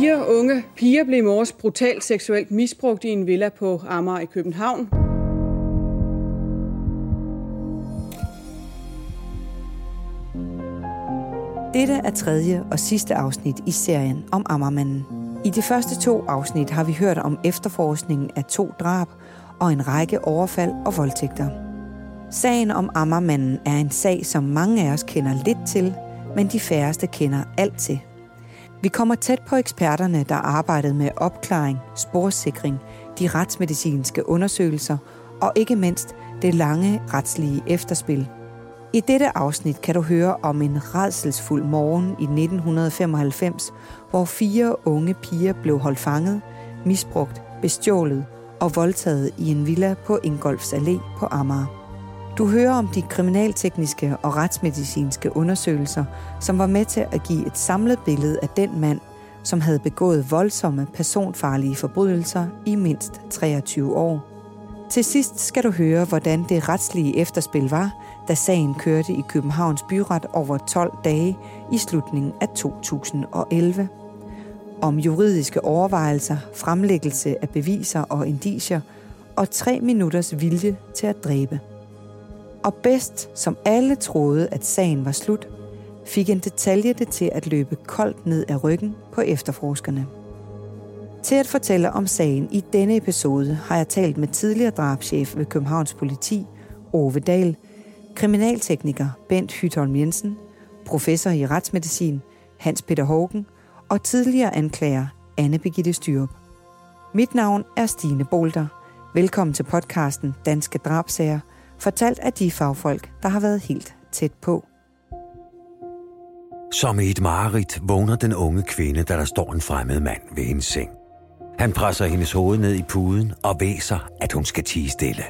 Fire unge piger blev i morges brutalt seksuelt misbrugt i en villa på Amager i København. Dette er tredje og sidste afsnit i serien om Ammermanden. I de første to afsnit har vi hørt om efterforskningen af to drab og en række overfald og voldtægter. Sagen om Ammermanden er en sag, som mange af os kender lidt til, men de færreste kender alt til. Vi kommer tæt på eksperterne, der arbejdede med opklaring, sporsikring, de retsmedicinske undersøgelser og ikke mindst det lange retslige efterspil. I dette afsnit kan du høre om en redselsfuld morgen i 1995, hvor fire unge piger blev holdt fanget, misbrugt, bestjålet og voldtaget i en villa på Ingolfs Allé på Amager. Du hører om de kriminaltekniske og retsmedicinske undersøgelser, som var med til at give et samlet billede af den mand, som havde begået voldsomme personfarlige forbrydelser i mindst 23 år. Til sidst skal du høre, hvordan det retslige efterspil var, da sagen kørte i Københavns Byret over 12 dage i slutningen af 2011. Om juridiske overvejelser, fremlæggelse af beviser og indicier og tre minutters vilje til at dræbe. Og bedst, som alle troede, at sagen var slut, fik en detalje det til at løbe koldt ned ad ryggen på efterforskerne. Til at fortælle om sagen i denne episode har jeg talt med tidligere drabschef ved Københavns Politi, Ove Dahl, kriminaltekniker Bent Hytholm Jensen, professor i retsmedicin Hans Peter Hågen og tidligere anklager Anne Begitte Styrup. Mit navn er Stine Bolter. Velkommen til podcasten Danske Drabsager, fortalt af de fagfolk, der har været helt tæt på. Som i et mareridt vågner den unge kvinde, da der står en fremmed mand ved hendes seng. Han presser hendes hoved ned i puden og væser, at hun skal tige stille.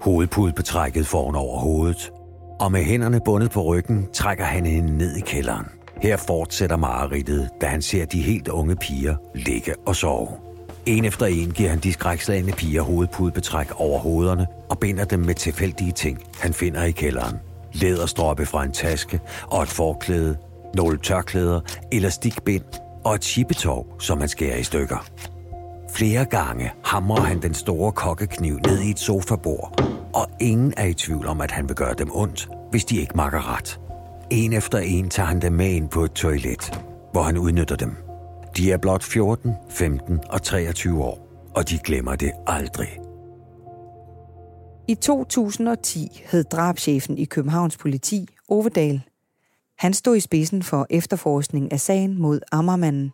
Hovedpudbetrækket får hun over hovedet, og med hænderne bundet på ryggen trækker han hende ned i kælderen. Her fortsætter mareridtet, da han ser de helt unge piger ligge og sove. En efter en giver han de skrækslagende piger hovedpudbetræk over hovederne og binder dem med tilfældige ting, han finder i kælderen. Læderstroppe fra en taske og et forklæde, nogle tørklæder, elastikbind og et chippetov, som han skærer i stykker. Flere gange hamrer han den store kokkekniv ned i et sofabord, og ingen er i tvivl om, at han vil gøre dem ondt, hvis de ikke makker ret. En efter en tager han dem med ind på et toilet, hvor han udnytter dem. De er blot 14, 15 og 23 år, og de glemmer det aldrig. I 2010 hed drabschefen i Københavns politi, Ovedal. Han stod i spidsen for efterforskning af sagen mod Ammermanden.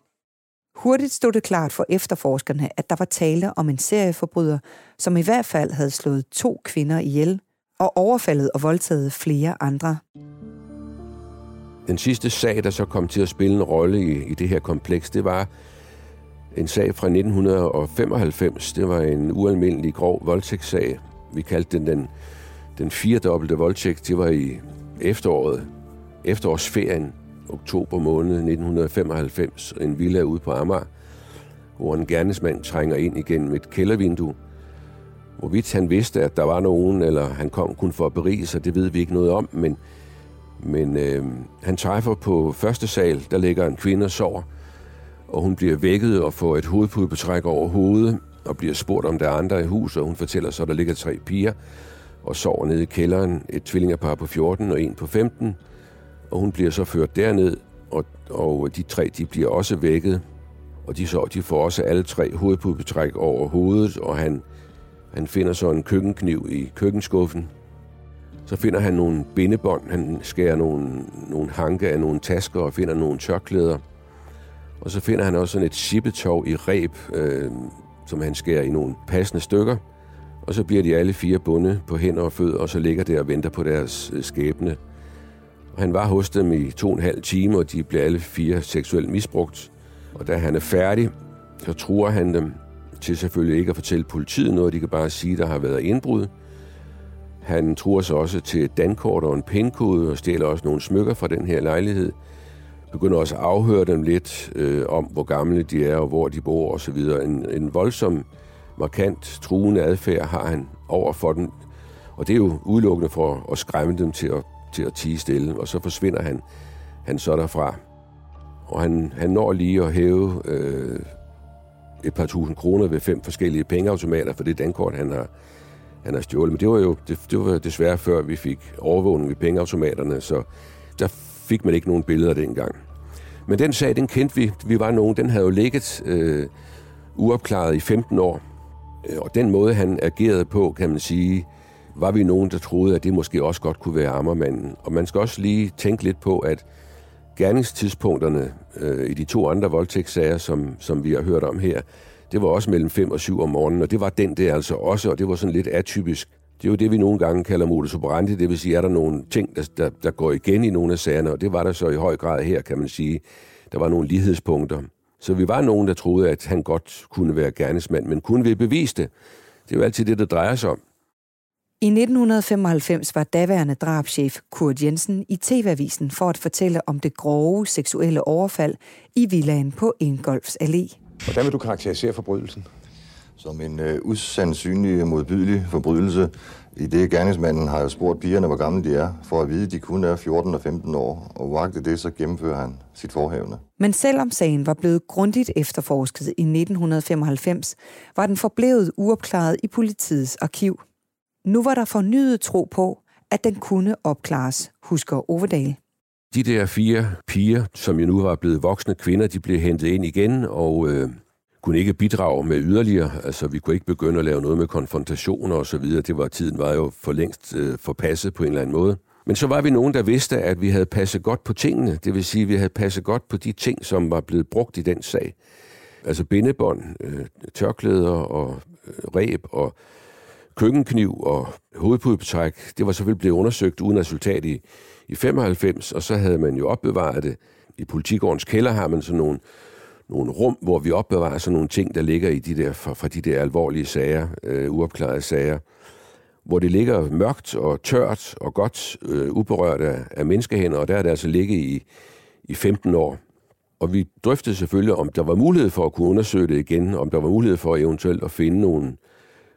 Hurtigt stod det klart for efterforskerne, at der var tale om en serieforbryder, som i hvert fald havde slået to kvinder ihjel og overfaldet og voldtaget flere andre. Den sidste sag, der så kom til at spille en rolle i, i det her kompleks, det var en sag fra 1995. Det var en ualmindelig grov voldtægtssag. Vi kaldte den den, den firedobbelte voldtægt. Det var i efteråret, efterårsferien, oktober måned 1995, en villa ude på Amager, hvor en gerningsmand trænger ind igennem et kældervindue. Hvorvidt han vidste, at der var nogen, eller han kom kun for at berige sig, det ved vi ikke noget om, men men øh, han træffer på første sal, der ligger en kvinde og sover, og hun bliver vækket og får et hovedpudebetræk over hovedet, og bliver spurgt om der er andre i huset, og hun fortæller så, at der ligger tre piger, og sover nede i kælderen, et tvillingepar på 14 og en på 15, og hun bliver så ført derned, og, og de tre de bliver også vækket, og de, så, de får også alle tre hovedpudebetræk over hovedet, og han, han finder så en køkkenkniv i køkkenskuffen, så finder han nogle bindebånd, han skærer nogle, nogle hanke af nogle tasker og finder nogle tørklæder. Og så finder han også sådan et shippetov i reb, øh, som han skærer i nogle passende stykker. Og så bliver de alle fire bundet på hænder og fødder, og så ligger der og venter på deres øh, skæbne. Og han var hos dem i to og en halv time, og de blev alle fire seksuelt misbrugt. Og da han er færdig, så truer han dem til selvfølgelig ikke at fortælle politiet noget. De kan bare sige, at der har været indbrud. Han truer sig også til dankort og en pindkode og stjæler også nogle smykker fra den her lejlighed. Begynder også at afhøre dem lidt øh, om, hvor gamle de er og hvor de bor osv. En, en voldsom, markant, truende adfærd har han over for dem. Og det er jo udelukkende for at skræmme dem til at, til at tige stille, og så forsvinder han, han så derfra. Og han, han når lige at hæve øh, et par tusind kroner ved fem forskellige pengeautomater for det dankort, han har, han har stjålet. Men det var jo det, det var desværre før vi fik overvågning ved pengeautomaterne, så der fik man ikke nogen billeder dengang. Men den sag, den kendte vi. Vi var nogen, den havde jo ligget øh, uopklaret i 15 år. Øh, og den måde, han agerede på, kan man sige, var vi nogen, der troede, at det måske også godt kunne være Ammermanden. Og man skal også lige tænke lidt på, at gerningstidspunkterne øh, i de to andre voldtægtssager, som, som vi har hørt om her, det var også mellem 5 og 7 om morgenen, og det var den der altså også, og det var sådan lidt atypisk. Det er jo det, vi nogle gange kalder modus operandi, det vil sige, er der nogle ting, der, der, der går igen i nogle af sagerne, og det var der så i høj grad her, kan man sige. Der var nogle lighedspunkter. Så vi var nogen, der troede, at han godt kunne være gerningsmand, men kunne vi bevise det? Det er jo altid det, der drejer sig om. I 1995 var daværende drabschef Kurt Jensen i TV-avisen for at fortælle om det grove seksuelle overfald i villaen på Ingolfs Allé. Hvordan vil du karakterisere forbrydelsen? Som en øh, usandsynlig modbydelig forbrydelse. I det gerningsmanden har jo spurgt pigerne, hvor gamle de er, for at vide, at de kun er 14 og 15 år, og uagte det, så gennemfører han sit forhævne. Men selvom sagen var blevet grundigt efterforsket i 1995, var den forblevet uopklaret i politiets arkiv. Nu var der fornyet tro på, at den kunne opklares, husker Overdal. De der fire piger, som jo nu var blevet voksne kvinder, de blev hentet ind igen, og øh, kunne ikke bidrage med yderligere. Altså, vi kunne ikke begynde at lave noget med konfrontationer og så videre. Det var, tiden var jo for længst øh, forpasset på en eller anden måde. Men så var vi nogen, der vidste, at vi havde passet godt på tingene. Det vil sige, at vi havde passet godt på de ting, som var blevet brugt i den sag. Altså bindebånd, øh, tørklæder og øh, ræb og køkkenkniv og hovedpudebetræk. Det var selvfølgelig blevet undersøgt uden resultat i, i 95, og så havde man jo opbevaret det. I politigårdens kælder har man sådan nogle nogle rum, hvor vi opbevarer sådan nogle ting, der ligger i de der, fra, fra de der alvorlige sager, øh, uopklarede sager, hvor det ligger mørkt og tørt og godt øh, uberørt af, af menneskehænder, og der er det altså ligget i, i 15 år. Og vi drøftede selvfølgelig, om der var mulighed for at kunne undersøge det igen, om der var mulighed for eventuelt at finde nogle,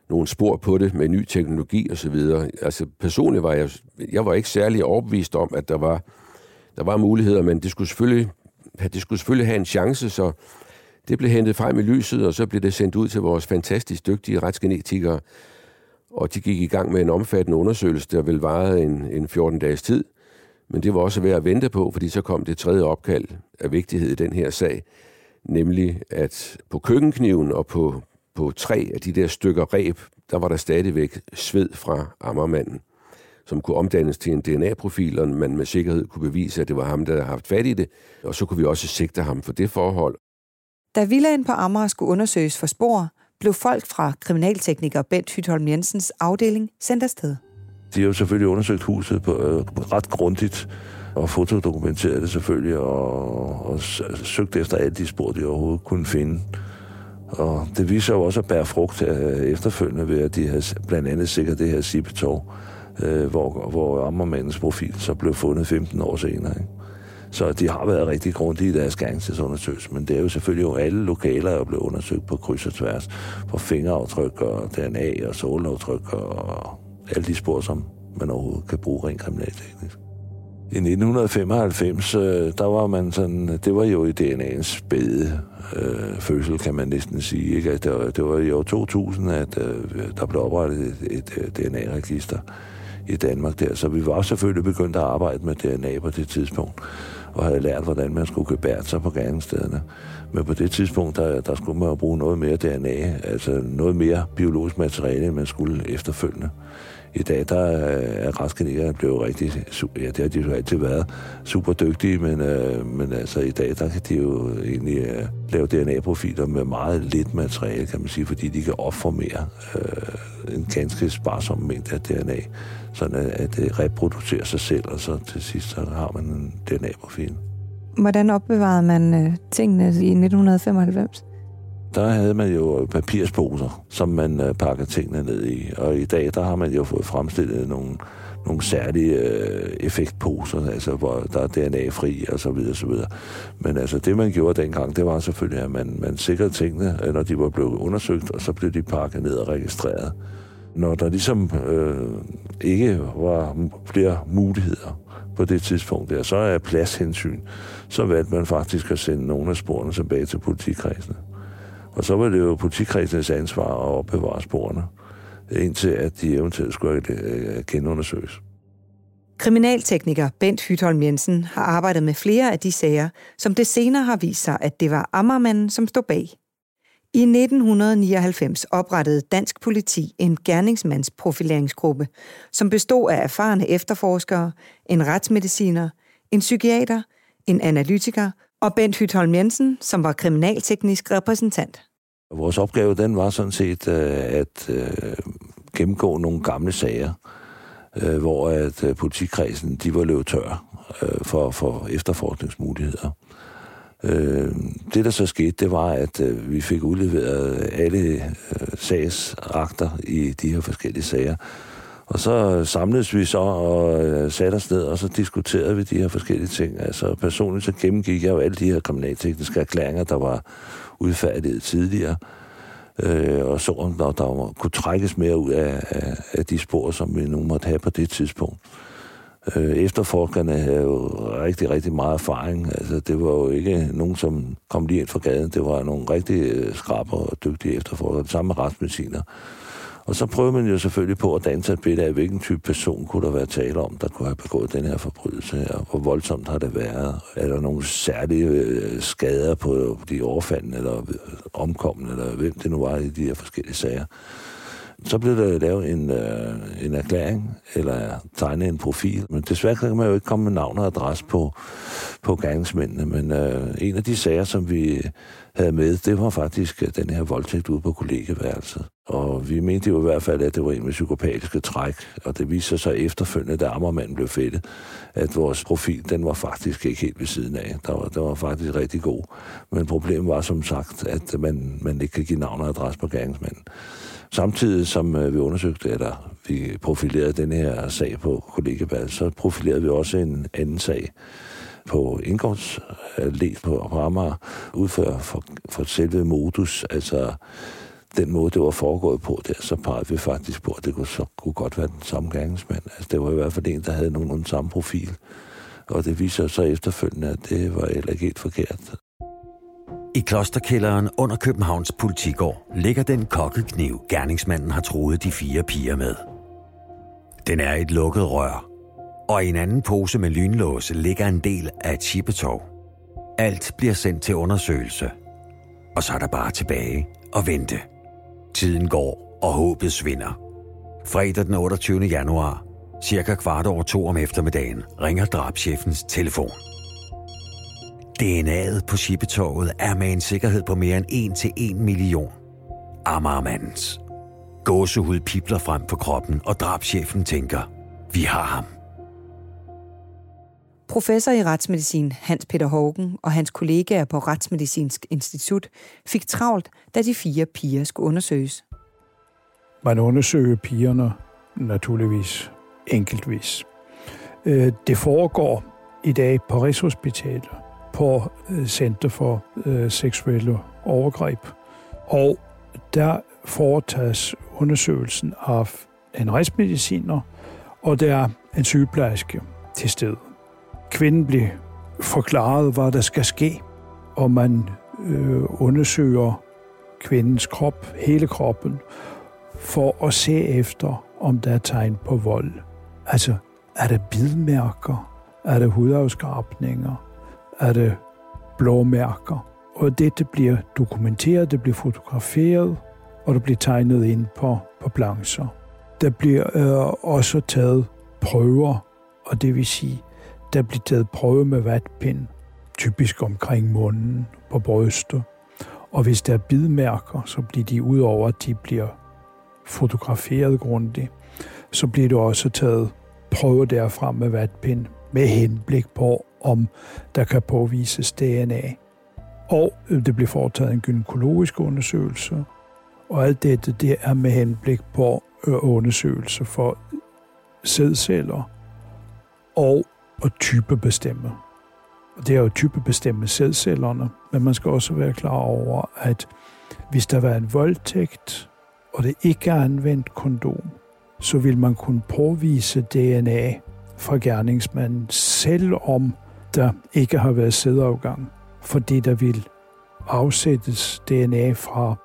nogle spor på det med ny teknologi osv. Altså personligt var jeg, jeg var ikke særlig overbevist om, at der var, der var muligheder, men det skulle selvfølgelig det skulle selvfølgelig have en chance, så det blev hentet frem i lyset, og så blev det sendt ud til vores fantastisk dygtige retsgenetikere, og de gik i gang med en omfattende undersøgelse, der vil vare en, en 14 dages tid. Men det var også værd at vente på, fordi så kom det tredje opkald af vigtighed i den her sag, nemlig at på køkkenkniven og på, på tre af de der stykker ræb, der var der stadigvæk sved fra ammermanden som kunne omdannes til en DNA-profil, og man med sikkerhed kunne bevise, at det var ham, der havde haft fat i det, og så kunne vi også sigte ham for det forhold. Da villaen på Amager skulle undersøges for spor, blev folk fra kriminaltekniker Bent Hytholm Jensens afdeling sendt afsted. De har jo selvfølgelig undersøgt huset på, øh, ret grundigt, og fotodokumenteret det selvfølgelig, og, og søgt efter alle de spor, de overhovedet kunne finde. Og det viser jo også at bære frugt øh, efterfølgende ved, at de har blandt andet sikret det her Sibetov, øh, hvor, hvor Ammermandens profil så blev fundet 15 år senere. Ikke? Så de har været rigtig grundige i deres gangstidsundersøgelse, men det er jo selvfølgelig jo alle lokaler, der er blevet undersøgt på kryds og tværs, på fingeraftryk og DNA og solaftryk og alle de spor, som man overhovedet kan bruge rent kriminalteknisk. I 1995, øh, der var man sådan, det var jo i DNA'ens spæde øh, fødsel, kan man næsten sige. Ikke? Altså, det, var, det var i år 2000, at øh, der blev oprettet et, et, øh, et DNA-register i Danmark der. Så vi var selvfølgelig begyndt at arbejde med DNA på det tidspunkt, og havde lært, hvordan man skulle gebære sig på gerningsstederne. Men på det tidspunkt, der, der skulle man jo bruge noget mere DNA, altså noget mere biologisk materiale, end man skulle efterfølgende. I dag, der er retsgenikere blevet rigtig, ja, det har de jo altid været, super dygtige, men, øh, men altså i dag, der kan de jo egentlig øh, lave DNA-profiler med meget lidt materiale, kan man sige, fordi de kan opformere øh, en ganske sparsom mængde af DNA sådan at det reproducerer sig selv, og så til sidst så har man en DNA-profil. Hvordan opbevarede man øh, tingene i 1995? Der havde man jo papirsposer, som man øh, pakker tingene ned i. Og i dag, der har man jo fået fremstillet nogle, nogle særlige øh, effektposer, altså hvor der er DNA-fri og så videre, så videre. Men altså det, man gjorde dengang, det var selvfølgelig, at man, man sikrede tingene, øh, når de var blevet undersøgt, og så blev de pakket ned og registreret. Når der ligesom øh, ikke var flere muligheder på det tidspunkt der, så er pladshensyn, så valgte man faktisk at sende nogle af sporene tilbage til politikredsene. Og så var det jo politikredsens ansvar at opbevare sporene, indtil at de eventuelt skulle øh, genundersøges. Kriminaltekniker Bent Hytholm Jensen har arbejdet med flere af de sager, som det senere har vist sig, at det var Ammermanden, som stod bag. I 1999 oprettede dansk politi en gerningsmandsprofileringsgruppe, som bestod af erfarne efterforskere, en retsmediciner, en psykiater, en analytiker og Bent Hytholm Jensen, som var kriminalteknisk repræsentant. Vores opgave den var sådan set øh, at øh, gennemgå nogle gamle sager, øh, hvor at politikredsen de var løbet tør for, for efterforskningsmuligheder. Det, der så skete, det var, at vi fik udleveret alle sagsakter i de her forskellige sager. Og så samledes vi så og satte os ned, og så diskuterede vi de her forskellige ting. Altså personligt så gennemgik jeg jo alle de her kriminaltekniske erklæringer, der var udfærdiget tidligere. Øh, og så om der, der kunne trækkes mere ud af, af, af de spor, som vi nu måtte have på det tidspunkt. Øh, efterforskerne havde jo rigtig, rigtig meget erfaring. Altså, det var jo ikke nogen, som kom lige ind fra gaden. Det var nogle rigtig øh, skraber og dygtige efterforskere. Det samme med retsmediciner. Og så prøver man jo selvfølgelig på at danse et billede af, hvilken type person kunne der være tale om, der kunne have begået den her forbrydelse her. Hvor voldsomt har det været? Er der nogle særlige øh, skader på de overfaldende, eller øh, omkommende, eller hvem det nu var i de her forskellige sager? Så blev der lavet en, øh, en erklæring, eller tegnet en profil. Men desværre kan man jo ikke komme med navn og adresse på, på gerningsmændene. Men øh, en af de sager, som vi havde med, det var faktisk øh, den her voldtægt ude på kollegeværelset. Og vi mente jo i hvert fald, at det var en med psykopatiske træk, og det viste sig så efterfølgende, da Ammermanden blev fættet, at vores profil, den var faktisk ikke helt ved siden af. Der var, der var faktisk rigtig god. Men problemet var som sagt, at man, man ikke kan give navn og adresse på gerningsmanden. Samtidig som øh, vi undersøgte, eller vi profilerede den her sag på kollegabad, så profilerede vi også en anden sag på indgårdsallé øh, på, på Amager, ud for, for, for selve modus, altså den måde, det var foregået på der, så pegede vi faktisk på, at det kunne, så kunne godt være den samme gerningsmand. Altså, det var i hvert fald en, der havde nogen samme profil. Og det viser sig så efterfølgende, at det var heller ikke helt forkert. I klosterkælderen under Københavns politigård ligger den kokkekniv, gerningsmanden har troet de fire piger med. Den er et lukket rør, og i en anden pose med lynlåse ligger en del af et chippetog. Alt bliver sendt til undersøgelse, og så er der bare tilbage og vente. Tiden går, og håbet svinder. Fredag den 28. januar, cirka kvart over to om eftermiddagen, ringer drabschefens telefon. DNA'et på Chippetorvet er med en sikkerhed på mere end 1 til 1 million. Amagermandens. Gåsehud pipler frem på kroppen, og drabschefen tænker, vi har ham. Professor i retsmedicin Hans Peter Hågen og hans kollegaer på Retsmedicinsk Institut fik travlt, da de fire piger skulle undersøges. Man undersøger pigerne naturligvis enkeltvis. Øh, det foregår i dag på Rigshospitalet på øh, Center for øh, Seksuelle Overgreb. Og der foretages undersøgelsen af en retsmediciner, og der er en sygeplejerske til stede. Kvinden bliver forklaret, hvad der skal ske, og man øh, undersøger kvindens krop, hele kroppen, for at se efter, om der er tegn på vold. Altså, er der bidmærker? Er der hudafskrabninger? er det blåmærker. Og dette bliver dokumenteret, det bliver fotograferet, og det bliver tegnet ind på, på plancher. Der bliver øh, også taget prøver, og det vil sige, der bliver taget prøve med vatpind, typisk omkring munden, på brystet. Og hvis der er bidmærker, så bliver de udover, at de bliver fotograferet grundigt, så bliver det også taget prøve derfra med vatpind med henblik på om der kan påvises DNA. Og øh, det bliver foretaget en gynækologisk undersøgelse, og alt dette det er med henblik på øh, undersøgelse for sædceller og og typebestemme. Og det er jo typebestemme sædcellerne, men man skal også være klar over, at hvis der var en voldtægt, og det ikke er anvendt kondom, så vil man kunne påvise DNA fra gerningsmanden, selvom der ikke har været sædafgang, fordi der vil afsættes DNA fra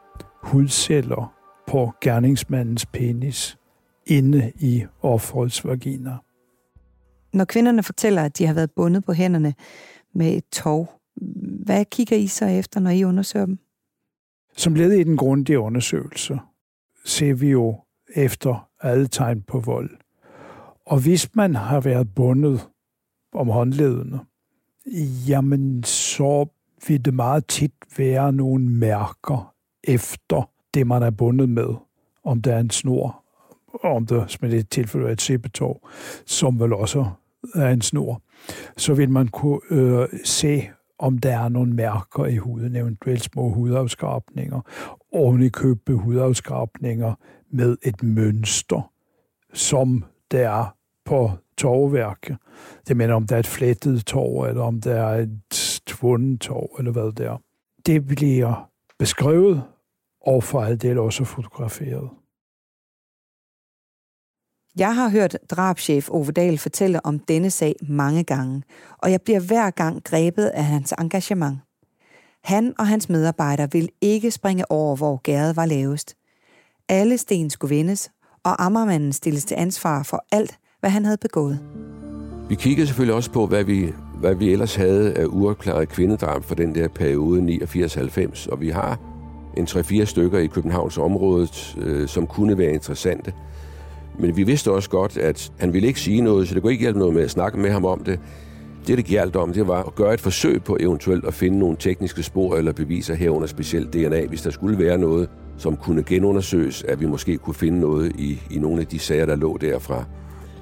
hudceller på gerningsmandens penis inde i offerets vagina. Når kvinderne fortæller, at de har været bundet på hænderne med et tog, hvad kigger I så efter, når I undersøger dem? Som led i den grundige undersøgelse ser vi jo efter alle tegn på vold. Og hvis man har været bundet om håndledene, jamen så vil det meget tit være nogle mærker efter det, man er bundet med. Om der er en snor, om der som i det tilfælde er et sippetår, som vel også af en snor, så vil man kunne øh, se, om der er nogle mærker i huden, eventuelt små hudafskrabninger, oven i købe hudafskrabninger med et mønster, som der er på torvværket. Det mener, om der er et flettet tår, eller om der er et tvundet tår, eller hvad det er. Det bliver beskrevet, og for alt det også fotograferet. Jeg har hørt drabschef Ove Dahl fortælle om denne sag mange gange, og jeg bliver hver gang grebet af hans engagement. Han og hans medarbejdere vil ikke springe over, hvor gæret var lavest. Alle sten skulle vendes, og Ammermanden stilles til ansvar for alt, hvad han havde begået. Vi kiggede selvfølgelig også på, hvad vi, hvad vi ellers havde af uopklaret kvindedrab for den der periode 89-90, og vi har en 3-4 stykker i Københavns område, øh, som kunne være interessante. Men vi vidste også godt, at han ville ikke sige noget, så det kunne ikke hjælpe noget med at snakke med ham om det. Det, det galt om, det var at gøre et forsøg på eventuelt at finde nogle tekniske spor eller beviser herunder specielt DNA, hvis der skulle være noget, som kunne genundersøges, at vi måske kunne finde noget i, i nogle af de sager, der lå derfra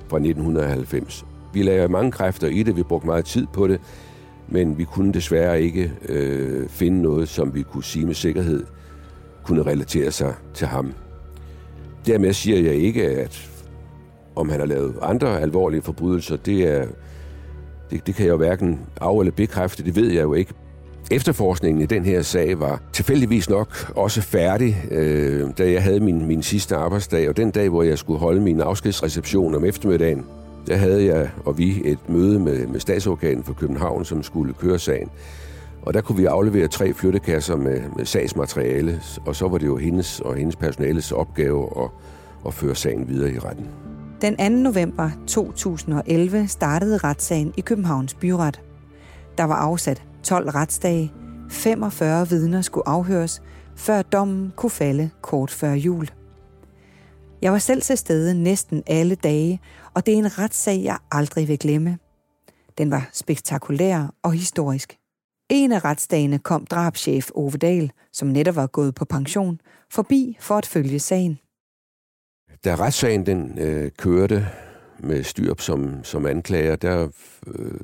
fra 1990. Vi lagde mange kræfter i det, vi brugte meget tid på det, men vi kunne desværre ikke øh, finde noget, som vi kunne sige med sikkerhed kunne relatere sig til ham. Dermed siger jeg ikke, at om han har lavet andre alvorlige forbrydelser, det, er, det, det kan jeg jo hverken af- eller bekræfte, det ved jeg jo ikke. Efterforskningen i den her sag var tilfældigvis nok også færdig, øh, da jeg havde min, min sidste arbejdsdag, og den dag, hvor jeg skulle holde min afskedsreception om eftermiddagen, der havde jeg og vi et møde med, med statsorganen for København, som skulle køre sagen. Og der kunne vi aflevere tre flyttekasser med, med sagsmateriale, og så var det jo hendes og hendes personales opgave at, at føre sagen videre i retten. Den 2. november 2011 startede retssagen i Københavns Byret. Der var afsat 12 retsdage, 45 vidner skulle afhøres, før dommen kunne falde kort før jul. Jeg var selv til stede næsten alle dage, og det er en retssag, jeg aldrig vil glemme. Den var spektakulær og historisk. En af retsdagene kom drabschef Ove Dahl, som netop var gået på pension, forbi for at følge sagen. Da retssagen den øh, kørte med Styrp som, som anklager, der øh,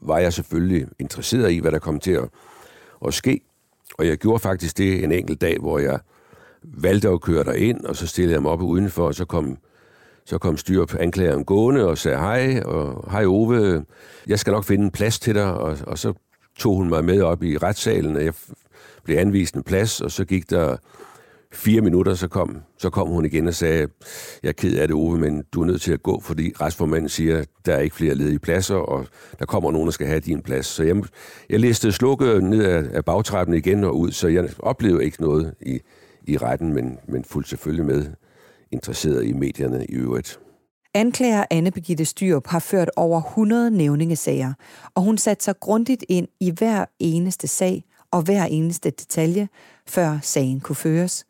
var jeg selvfølgelig interesseret i, hvad der kom til at, at ske. Og jeg gjorde faktisk det en enkelt dag, hvor jeg valgte at køre der ind, og så stillede jeg mig op udenfor, og så kom, så kom Styrp anklageren gående og sagde hej, og hej Ove, jeg skal nok finde en plads til dig, og, og så tog hun mig med op i retssalen, og jeg blev anvist en plads, og så gik der fire minutter, så kom, så kom hun igen og sagde, jeg er ked af det, Ove, men du er nødt til at gå, fordi retsformanden siger, der er ikke flere ledige pladser, og der kommer nogen, der skal have din plads. Så jeg, jeg læste slukket ned af, af bagtrappen igen og ud, så jeg oplevede ikke noget i, i retten, men, men fulgte selvfølgelig med interesseret i medierne i øvrigt. Anklager Anne Begitte Styrup har ført over 100 nævningesager, og hun satte sig grundigt ind i hver eneste sag og hver eneste detalje, før sagen kunne føres.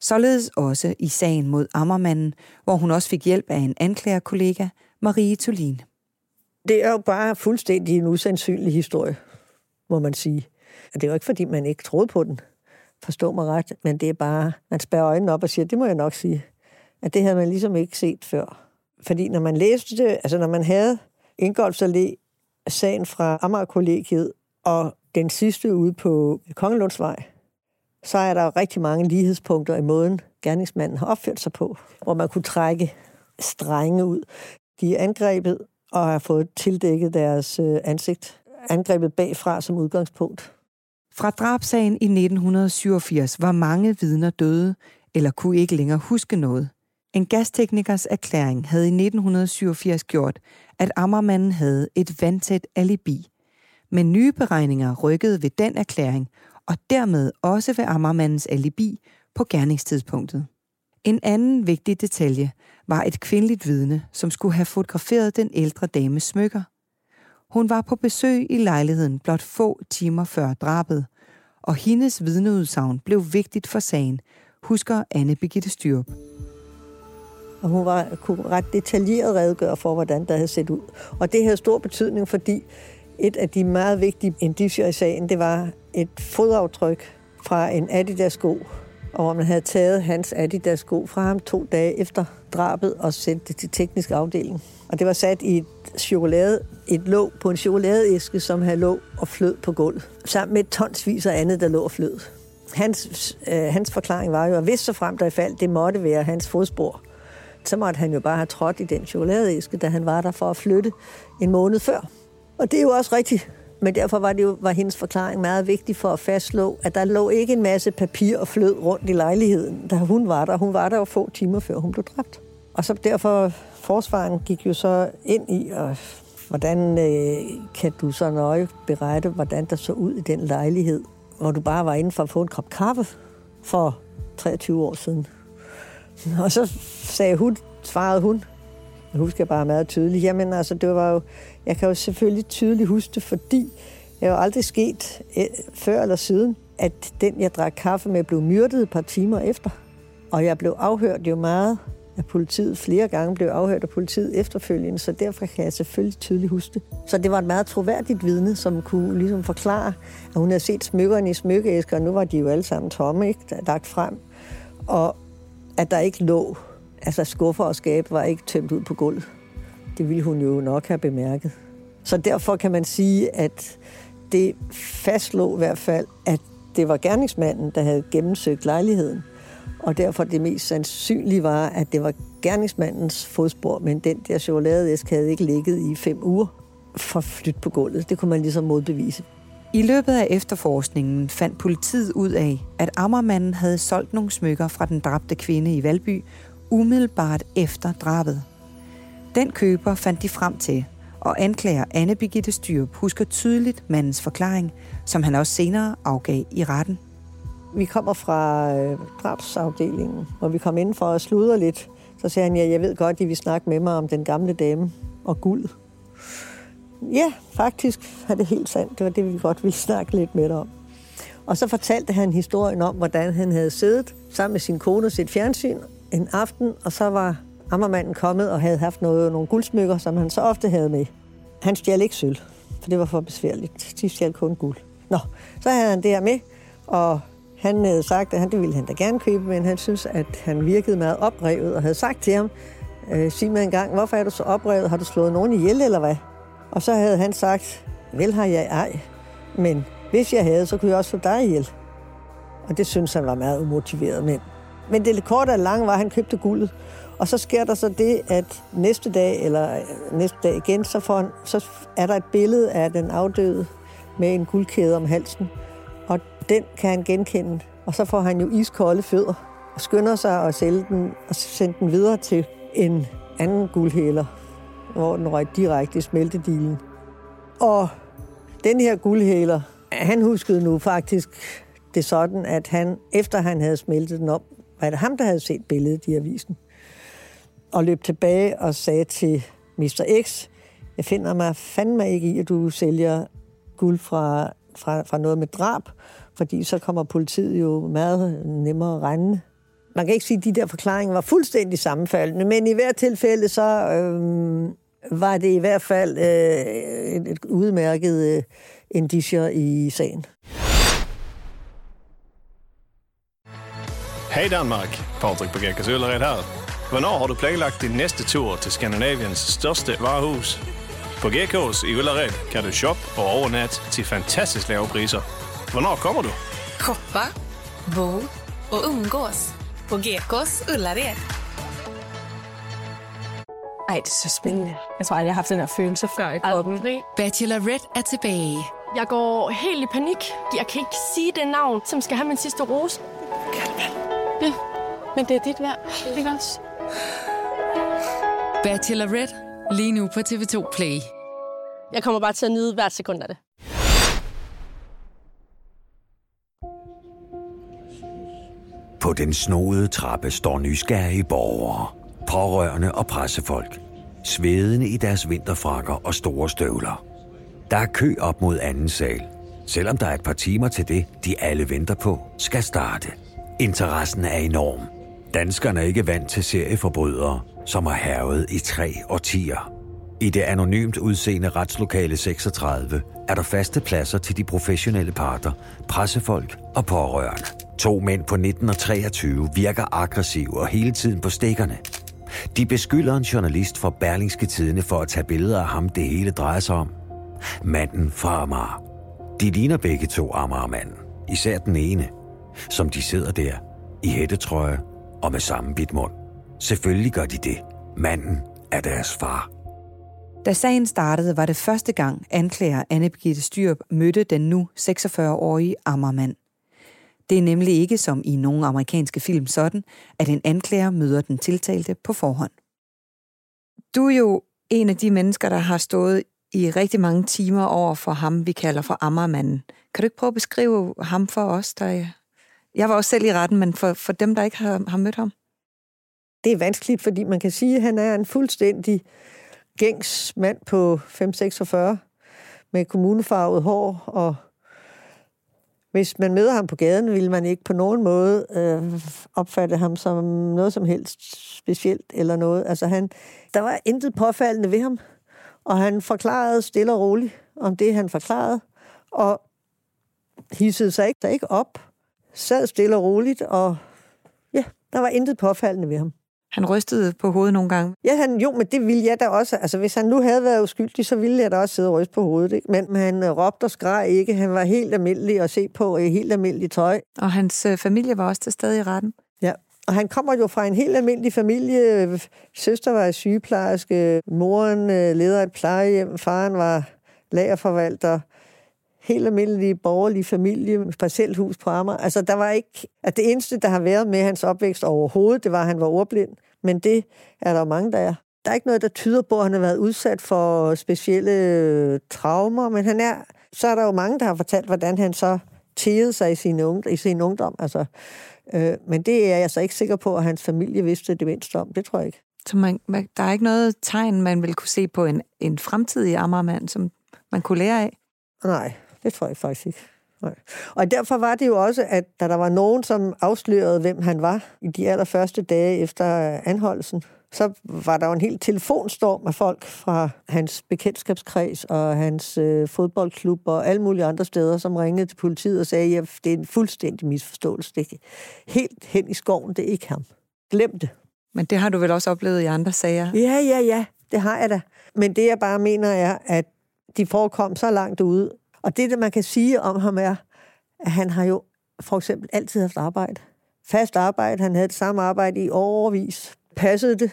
Således også i sagen mod Ammermanden, hvor hun også fik hjælp af en anklagerkollega, Marie Tulin. Det er jo bare fuldstændig en usandsynlig historie, må man sige. Og det er jo ikke, fordi man ikke troede på den. Forstå mig ret, men det er bare, man spærrer øjnene op og siger, det må jeg nok sige, at det havde man ligesom ikke set før. Fordi når man læste det, altså når man havde Ingolfs Allé, sagen fra Amager-kollegiet og den sidste ude på Kongelundsvej, så er der rigtig mange lighedspunkter i måden, gerningsmanden har opført sig på, hvor man kunne trække strenge ud. De er angrebet og har fået tildækket deres øh, ansigt. Angrebet bagfra som udgangspunkt. Fra drabsagen i 1987 var mange vidner døde eller kunne ikke længere huske noget. En gasteknikers erklæring havde i 1987 gjort, at Ammermanden havde et vandtæt alibi. Men nye beregninger rykkede ved den erklæring, og dermed også ved Ammermandens alibi på gerningstidspunktet. En anden vigtig detalje var et kvindeligt vidne, som skulle have fotograferet den ældre dames smykker. Hun var på besøg i lejligheden blot få timer før drabet, og hendes vidneudsagn blev vigtigt for sagen, husker Anne Birgitte Styrup. Og hun var, kunne ret detaljeret redegøre for, hvordan der havde set ud. Og det havde stor betydning, fordi et af de meget vigtige indicier i sagen, det var et fodaftryk fra en Adidas-sko, og hvor man havde taget hans Adidas-sko fra ham to dage efter drabet og sendt det til teknisk afdeling. Og det var sat i et chokolade, et låg på en chokoladeæske, som havde lå og flød på gulvet, sammen med et tonsvis af andet, der lå og flød. Hans, øh, hans forklaring var jo, at hvis så frem der i fald, det måtte være hans fodspor, så måtte han jo bare have trådt i den chokoladeæske, da han var der for at flytte en måned før. Og det er jo også rigtigt. Men derfor var, det jo, var hendes forklaring meget vigtig for at fastslå, at der lå ikke en masse papir og flød rundt i lejligheden, da hun var der. Hun var der jo få timer før hun blev dræbt. Og så derfor, forsvaren gik jo så ind i, og hvordan øh, kan du så nøje berette, hvordan der så ud i den lejlighed, hvor du bare var inde for at få en kop kaffe for 23 år siden. Og så sagde hun, svarede hun, jeg husker bare meget tydeligt, jamen altså, det var jo, jeg kan jo selvfølgelig tydeligt huske det, fordi jeg jo aldrig sket eh, før eller siden, at den, jeg drak kaffe med, blev myrdet et par timer efter. Og jeg blev afhørt jo meget af politiet. Flere gange blev afhørt af politiet efterfølgende, så derfor kan jeg selvfølgelig tydeligt huske det. Så det var et meget troværdigt vidne, som kunne ligesom forklare, at hun havde set smykkerne i smykkeæsker, og nu var de jo alle sammen tomme, ikke? lagt frem. Og at der ikke lå, altså skuffer og skab var ikke tømt ud på gulvet. Det ville hun jo nok have bemærket. Så derfor kan man sige, at det fastslog i hvert fald, at det var gerningsmanden, der havde gennemsøgt lejligheden. Og derfor det mest sandsynlige var, at det var gerningsmandens fodspor, men den der chokoladeæsk havde ikke ligget i fem uger for flyt på gulvet. Det kunne man ligesom modbevise. I løbet af efterforskningen fandt politiet ud af, at Ammermanden havde solgt nogle smykker fra den dræbte kvinde i Valby umiddelbart efter drabet. Den køber fandt de frem til, og anklager Anne Birgitte Styrup husker tydeligt mandens forklaring, som han også senere afgav i retten. Vi kommer fra øh, drabsafdelingen, og vi kom ind for at sludre lidt. Så sagde han, ja, jeg ved godt, at I vil snakke med mig om den gamle dame og guld. Ja, faktisk er det helt sandt. Det var det, vi godt ville snakke lidt med om. Og så fortalte han historien om, hvordan han havde siddet sammen med sin kone og sit fjernsyn en aften, og så var Ammermanden kommet og havde haft noget, nogle guldsmykker, som han så ofte havde med. Han stjal ikke sølv, for det var for besværligt. De stjal kun guld. Nå, så havde han det her med, og han havde sagt, at han, det ville han da gerne købe, men han synes, at han virkede meget oprevet, og havde sagt til ham, øh, sig mig en gang, hvorfor er du så oprevet? Har du slået nogen ihjel, eller hvad? Og så havde han sagt, vel har jeg ej, men hvis jeg havde, så kunne jeg også få dig ihjel. Og det synes han var meget umotiveret mænd. Men det korte og lange var, at han købte guldet. Og så sker der så det, at næste dag, eller øh, næste dag igen, så, får han, så er der et billede af den afdøde med en guldkæde om halsen. Og den kan han genkende. Og så får han jo iskolde fødder og skynder sig at sælge den og sende den videre til en anden guldhæler, hvor den røg direkte i smeltedilen. Og den her guldhæler, han huskede nu faktisk det sådan, at han, efter han havde smeltet den op, var det ham, der havde set billedet i avisen. Og løb tilbage og sagde til Mr. X, jeg finder mig fandme ikke i, at du sælger guld fra, fra, fra noget med drab, fordi så kommer politiet jo meget nemmere regne. Man kan ikke sige, at de der forklaringer var fuldstændig sammenfaldende, men i hvert tilfælde så øh, var det i hvert fald øh, et, et udmærket øh, indicier i sagen. Hej Danmark, Patrick på Gækkers Øllered her. Hvornår har du planlagt din næste tur til Skandinaviens største varehus? På GK's i Ullared kan du shoppe og overnatte til fantastisk lave priser. Hvornår kommer du? Shoppa, bo och umgås på GKs Ullared. Ej, det er så spændende. Jeg tror aldrig, jeg har haft den her følelse før i kroppen. Bachelorette er tilbage. Jeg går helt i panik. Jeg kan ikke sige det navn, som skal have min sidste rose. Ja. Men det er dit værd, ikke også? Bachelorette, lige nu på TV2 Play. Jeg kommer bare til at nyde hvert sekund af det. På den snodede trappe står nysgerrige borgere, pårørende og pressefolk, svedende i deres vinterfrakker og store støvler. Der er kø op mod anden sal, selvom der er et par timer til det, de alle venter på, skal starte. Interessen er enorm. Danskerne er ikke vant til serieforbrydere, som har hervet i tre årtier. I det anonymt udseende retslokale 36 er der faste pladser til de professionelle parter, pressefolk og pårørende. To mænd på 19 og 23 virker aggressive og hele tiden på stikkerne. De beskylder en journalist fra Berlingske Tidene for at tage billeder af ham, det hele drejer sig om. Manden fra Amager. De ligner begge to Amagermanden. Især den ene, som de sidder der i hættetrøje og med samme bit mund. Selvfølgelig gør de det. Manden er deres far. Da sagen startede, var det første gang, anklager Anne-Begitte Styrup mødte den nu 46-årige Ammermand. Det er nemlig ikke som i nogle amerikanske film sådan, at en anklager møder den tiltalte på forhånd. Du er jo en af de mennesker, der har stået i rigtig mange timer over for ham, vi kalder for Ammermanden. Kan du ikke prøve at beskrive ham for os? Der... Jeg var også selv i retten, men for, for dem, der ikke har, har mødt ham? Det er vanskeligt, fordi man kan sige, at han er en fuldstændig gængs mand på 5-46 med kommunefarvet hår, og hvis man møder ham på gaden, vil man ikke på nogen måde øh, opfatte ham som noget som helst specielt eller noget. Altså han, der var intet påfaldende ved ham, og han forklarede stille og roligt om det, han forklarede, og hissede sig ikke, der ikke op, sad stille og roligt, og ja, der var intet påfaldende ved ham. Han rystede på hovedet nogle gange. Ja, han, jo, men det ville jeg da også. Altså, hvis han nu havde været uskyldig, så ville jeg da også sidde og ryste på hovedet. Ikke? Men han øh, råbte og skreg ikke. Han var helt almindelig at se på i helt almindelig tøj. Og hans øh, familie var også til stede i retten. Ja, og han kommer jo fra en helt almindelig familie. Søster var sygeplejerske, moren øh, leder et plejehjem, faren var lagerforvalter helt almindelig borgerlig familie parcelhus på Amager. Altså, der var ikke... At det eneste, der har været med hans opvækst overhovedet, det var, at han var ordblind. Men det er der jo mange, der er. Der er ikke noget, der tyder på, at han har været udsat for specielle traumer, men han er... Så er der jo mange, der har fortalt, hvordan han så tægede sig i sin, ung, i sin ungdom. Altså, øh, men det er jeg så ikke sikker på, at hans familie vidste det mindst om. Det tror jeg ikke. Så man, der er ikke noget tegn, man vil kunne se på en, en fremtidig Amagermand, som man kunne lære af? Nej, det tror jeg faktisk ikke. Nej. Og derfor var det jo også, at da der var nogen, som afslørede, hvem han var i de allerførste dage efter anholdelsen, så var der jo en helt telefonstorm af folk fra hans bekendtskabskreds og hans øh, fodboldklub og alle mulige andre steder, som ringede til politiet og sagde, at det er en fuldstændig misforståelse. Det er helt hen i skoven, det er ikke ham. Glem det. Men det har du vel også oplevet i andre sager? Ja, ja, ja. Det har jeg da. Men det, jeg bare mener, er, at de forekom så langt ude, og det, man kan sige om ham, er, at han har jo for eksempel altid haft arbejde. Fast arbejde. Han havde det samme arbejde i overvis. Passede det.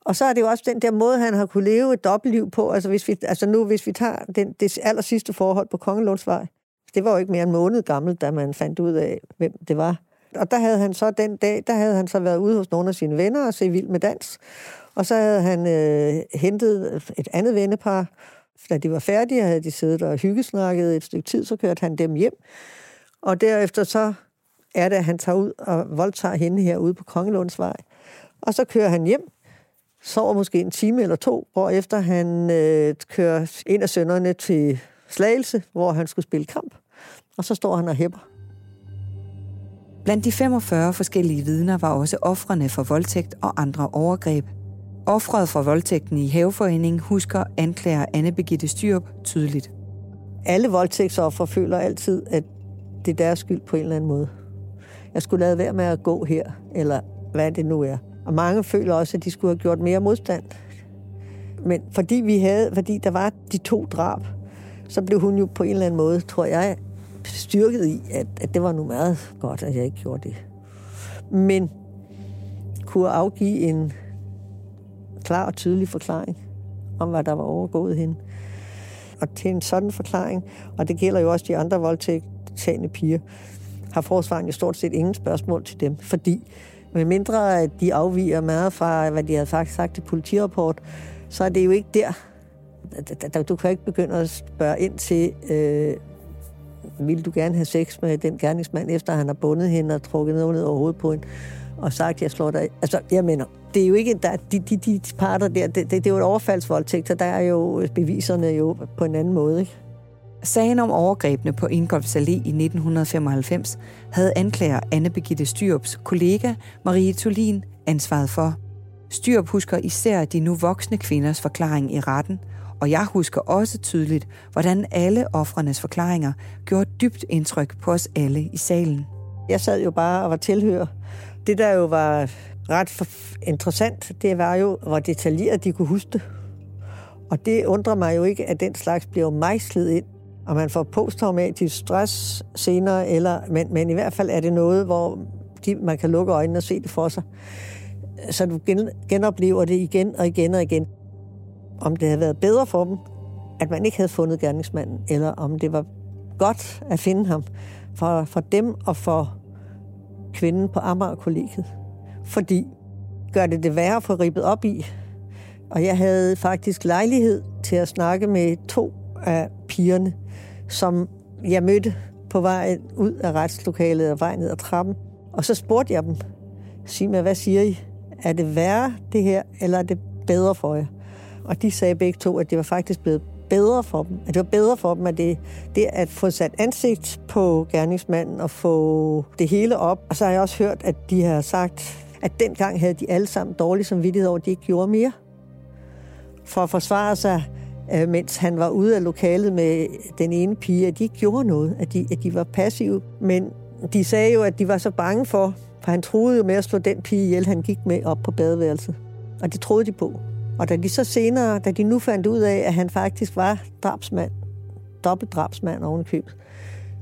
Og så er det jo også den der måde, han har kunne leve et dobbeltliv på. Altså, hvis vi, altså nu, hvis vi tager den, det aller sidste forhold på Kongelundsvej, det var jo ikke mere en måned gammel, da man fandt ud af, hvem det var. Og der havde han så den dag, der havde han så været ude hos nogle af sine venner og se vild med dans. Og så havde han øh, hentet et andet vennepar, da de var færdige, havde de siddet og hyggesnakket et stykke tid, så kørte han dem hjem. Og derefter så er det, at han tager ud og voldtager hende herude på Kongelundsvej. Og så kører han hjem, sover måske en time eller to, hvor efter han øh, kører en af sønderne til Slagelse, hvor han skulle spille kamp. Og så står han og hæpper. Blandt de 45 forskellige vidner var også ofrene for voldtægt og andre overgreb – Offret for voldtægten i Haveforeningen husker anklager Anne Begitte Styrup tydeligt. Alle voldtægtsoffer føler altid, at det er deres skyld på en eller anden måde. Jeg skulle lade være med at gå her, eller hvad det nu er. Og mange føler også, at de skulle have gjort mere modstand. Men fordi vi havde, fordi der var de to drab, så blev hun jo på en eller anden måde, tror jeg, styrket i, at, at det var nu meget godt, at jeg ikke gjorde det. Men kunne afgive en klar og tydelig forklaring om, hvad der var overgået hende. Og til en sådan forklaring, og det gælder jo også de andre voldtægtsagende piger, har forsvaren jo stort set ingen spørgsmål til dem, fordi Med mindre at de afviger meget fra, hvad de havde faktisk sagt i politirapport, så er det jo ikke der. Du kan ikke begynde at spørge ind til, øh, vil du gerne have sex med den gerningsmand, efter han har bundet hende og trukket noget ned over hovedet på hende, og sagt, jeg slår dig. Altså, jeg mener, det er jo ikke, der, de, de, de parter der, det, det, det er jo et overfaldsvoldtægt, så der er jo beviserne jo på en anden måde, ikke? Sagen om overgrebene på Ingolfs Allé i 1995 havde anklager Anne Begitte Styrups kollega Marie Tolin ansvaret for. Styrup husker især de nu voksne kvinders forklaring i retten, og jeg husker også tydeligt, hvordan alle offrenes forklaringer gjorde dybt indtryk på os alle i salen. Jeg sad jo bare og var tilhører. Det, der jo var ret interessant, det var jo, hvor detaljeret de kunne huske det. Og det undrer mig jo ikke, at den slags bliver mejslet ind og man får posttraumatisk stress senere, eller, men, men i hvert fald er det noget, hvor de, man kan lukke øjnene og se det for sig. Så du gen, genoplever det igen og igen og igen. Om det havde været bedre for dem, at man ikke havde fundet gerningsmanden, eller om det var godt at finde ham for, for dem og for kvinden på Amager-kollegiet. Fordi gør det det værre at få ribbet op i. Og jeg havde faktisk lejlighed til at snakke med to af pigerne, som jeg mødte på vej ud af retslokalet og vej ned ad trappen. Og så spurgte jeg dem, sig mig, hvad siger I? Er det værre det her, eller er det bedre for jer? Og de sagde begge to, at det var faktisk blevet bedre for dem. At det var bedre for dem, at det, det at få sat ansigt på gerningsmanden og få det hele op. Og så har jeg også hørt, at de har sagt, at dengang havde de alle sammen dårlig samvittighed over, at de ikke gjorde mere. For at forsvare sig øh, mens han var ude af lokalet med den ene pige, at de ikke gjorde noget, at de, at de var passive. Men de sagde jo, at de var så bange for, for han troede jo med at slå den pige ihjel, han gik med op på badeværelset. Og det troede de på. Og da de så senere, da de nu fandt ud af, at han faktisk var drabsmand, dobbeltdrabsmand ovenkøbet,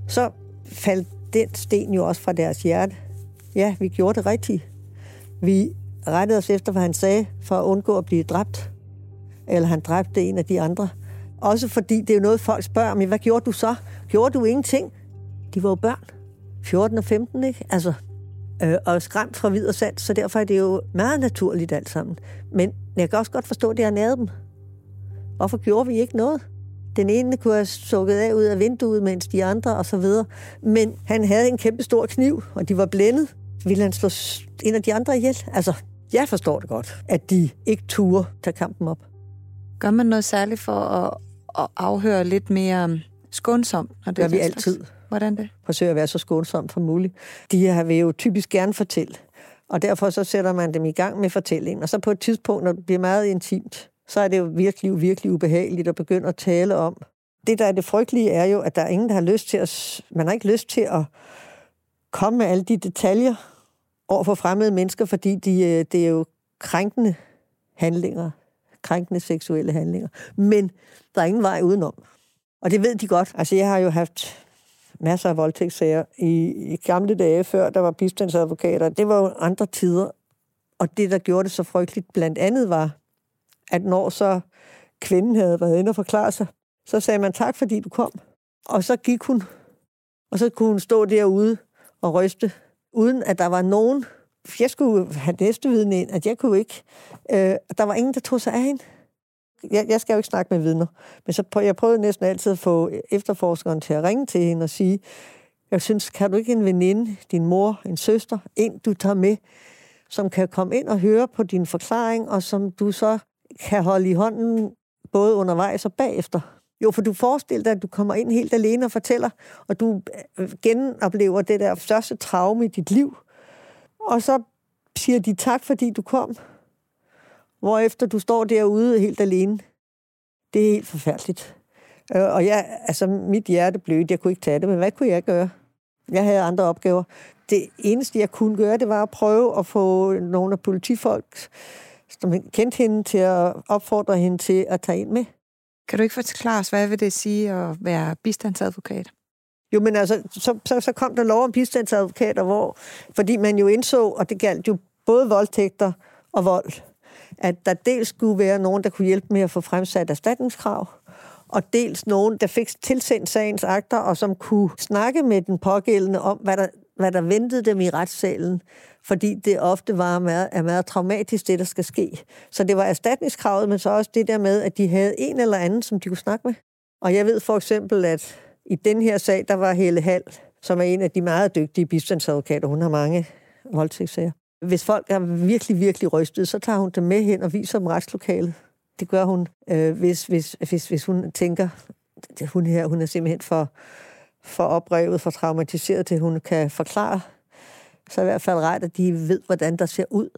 så faldt den sten jo også fra deres hjerte. Ja, vi gjorde det rigtigt. Vi rettede os efter, hvad han sagde, for at undgå at blive dræbt eller han dræbte en af de andre. Også fordi det er jo noget, folk spørger om, hvad gjorde du så? Gjorde du ingenting? De var jo børn. 14 og 15, ikke? Altså, øh, og skræmt fra videre sand, så derfor er det jo meget naturligt alt sammen. Men jeg kan også godt forstå, at det har næret dem. Hvorfor gjorde vi ikke noget? Den ene kunne have sukket af ud af vinduet, mens de andre og så videre. Men han havde en kæmpe stor kniv, og de var blændet. Ville han slå en af de andre ihjel? Altså, jeg forstår det godt, at de ikke turde tage kampen op. Gør man noget særligt for at, at afhøre lidt mere skånsomt? Når det gør vi altid. Hvordan det? Forsøger at være så skånsomt som muligt. De her vil jo typisk gerne fortælle. Og derfor så sætter man dem i gang med fortællingen. Og så på et tidspunkt, når det bliver meget intimt, så er det jo virkelig, virkelig ubehageligt at begynde at tale om. Det, der er det frygtelige, er jo, at der er ingen, der har lyst til at... Man har ikke lyst til at komme med alle de detaljer over for fremmede mennesker, fordi de, øh, det er jo krænkende handlinger krænkende seksuelle handlinger. Men der er ingen vej udenom. Og det ved de godt. Altså, jeg har jo haft masser af voldtægtssager i, i gamle dage, før der var bistandsadvokater. Det var jo andre tider. Og det, der gjorde det så frygteligt, blandt andet var, at når så kvinden havde været inde og forklare sig, så sagde man tak, fordi du kom. Og så gik hun, og så kunne hun stå derude og ryste, uden at der var nogen, jeg skulle have næste viden ind, at jeg kunne ikke. Øh, der var ingen, der tog sig af hende. Jeg, jeg skal jo ikke snakke med vidner, men så prøv, jeg prøvede næsten altid at få efterforskeren til at ringe til hende og sige, jeg synes, kan du ikke en veninde, din mor, en søster, en du tager med, som kan komme ind og høre på din forklaring, og som du så kan holde i hånden både undervejs og bagefter. Jo, for du forestiller dig, at du kommer ind helt alene og fortæller, og du øh, genoplever det der største traume i dit liv, og så siger de tak, fordi du kom. Hvorefter du står derude helt alene. Det er helt forfærdeligt. Øh, og jeg, altså, mit hjerte blødte. Jeg kunne ikke tage det, men hvad kunne jeg gøre? Jeg havde andre opgaver. Det eneste, jeg kunne gøre, det var at prøve at få nogle af politifolk, som kendte hende, til at opfordre hende til at tage ind med. Kan du ikke forklare os, hvad vil det sige at være bistandsadvokat? Jo, men altså, så, så, så kom der lov om bistandsadvokater, hvor, fordi man jo indså, og det galt jo både voldtægter og vold, at der dels skulle være nogen, der kunne hjælpe med at få fremsat erstatningskrav, og dels nogen, der fik tilsendt sagens akter, og som kunne snakke med den pågældende om, hvad der hvad der ventede dem i retssalen, fordi det ofte var meget, er meget traumatisk, det der skal ske. Så det var erstatningskravet, men så også det der med, at de havde en eller anden, som de kunne snakke med. Og jeg ved for eksempel, at i den her sag, der var Helle Hall, som er en af de meget dygtige bistandsadvokater. Hun har mange voldtægtssager. Hvis folk er virkelig, virkelig rystet, så tager hun dem med hen og viser dem retslokalet. Det gør hun, øh, hvis, hvis, hvis, hvis hun tænker, hun her, hun er simpelthen for, for oprevet, for traumatiseret til, hun kan forklare. Så er i hvert fald ret, at de ved, hvordan der ser ud.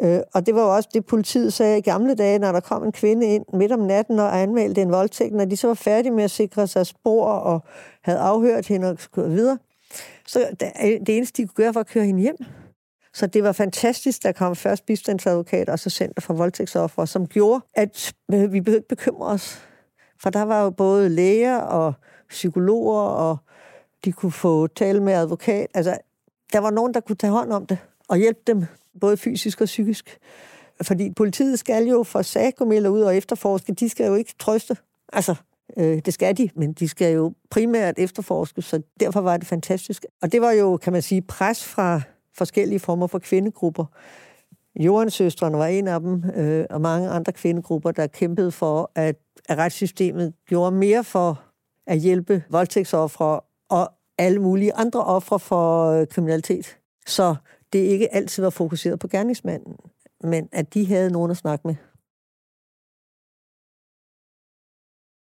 Øh, og det var jo også det, politiet sagde i gamle dage, når der kom en kvinde ind midt om natten og anmeldte en voldtægt, når de så var færdige med at sikre sig spor og havde afhørt hende og skulle videre. Så det eneste, de kunne gøre, var at køre hende hjem. Så det var fantastisk, der kom først bistandsadvokat og så Center for Voldtægtsoffer, som gjorde, at øh, vi behøvede bekymre os. For der var jo både læger og psykologer, og de kunne få tale med advokat. Altså, der var nogen, der kunne tage hånd om det og hjælpe dem, både fysisk og psykisk. Fordi politiet skal jo for sagkomælder ud og efterforske, de skal jo ikke trøste. Altså, øh, det skal de, men de skal jo primært efterforske, så derfor var det fantastisk. Og det var jo, kan man sige, pres fra forskellige former for kvindegrupper. Jordensøstrene var en af dem, øh, og mange andre kvindegrupper, der kæmpede for, at, at retssystemet gjorde mere for at hjælpe voldtægtsoffre og alle mulige andre ofre for øh, kriminalitet. Så det ikke altid var fokuseret på gerningsmanden, men at de havde nogen at snakke med.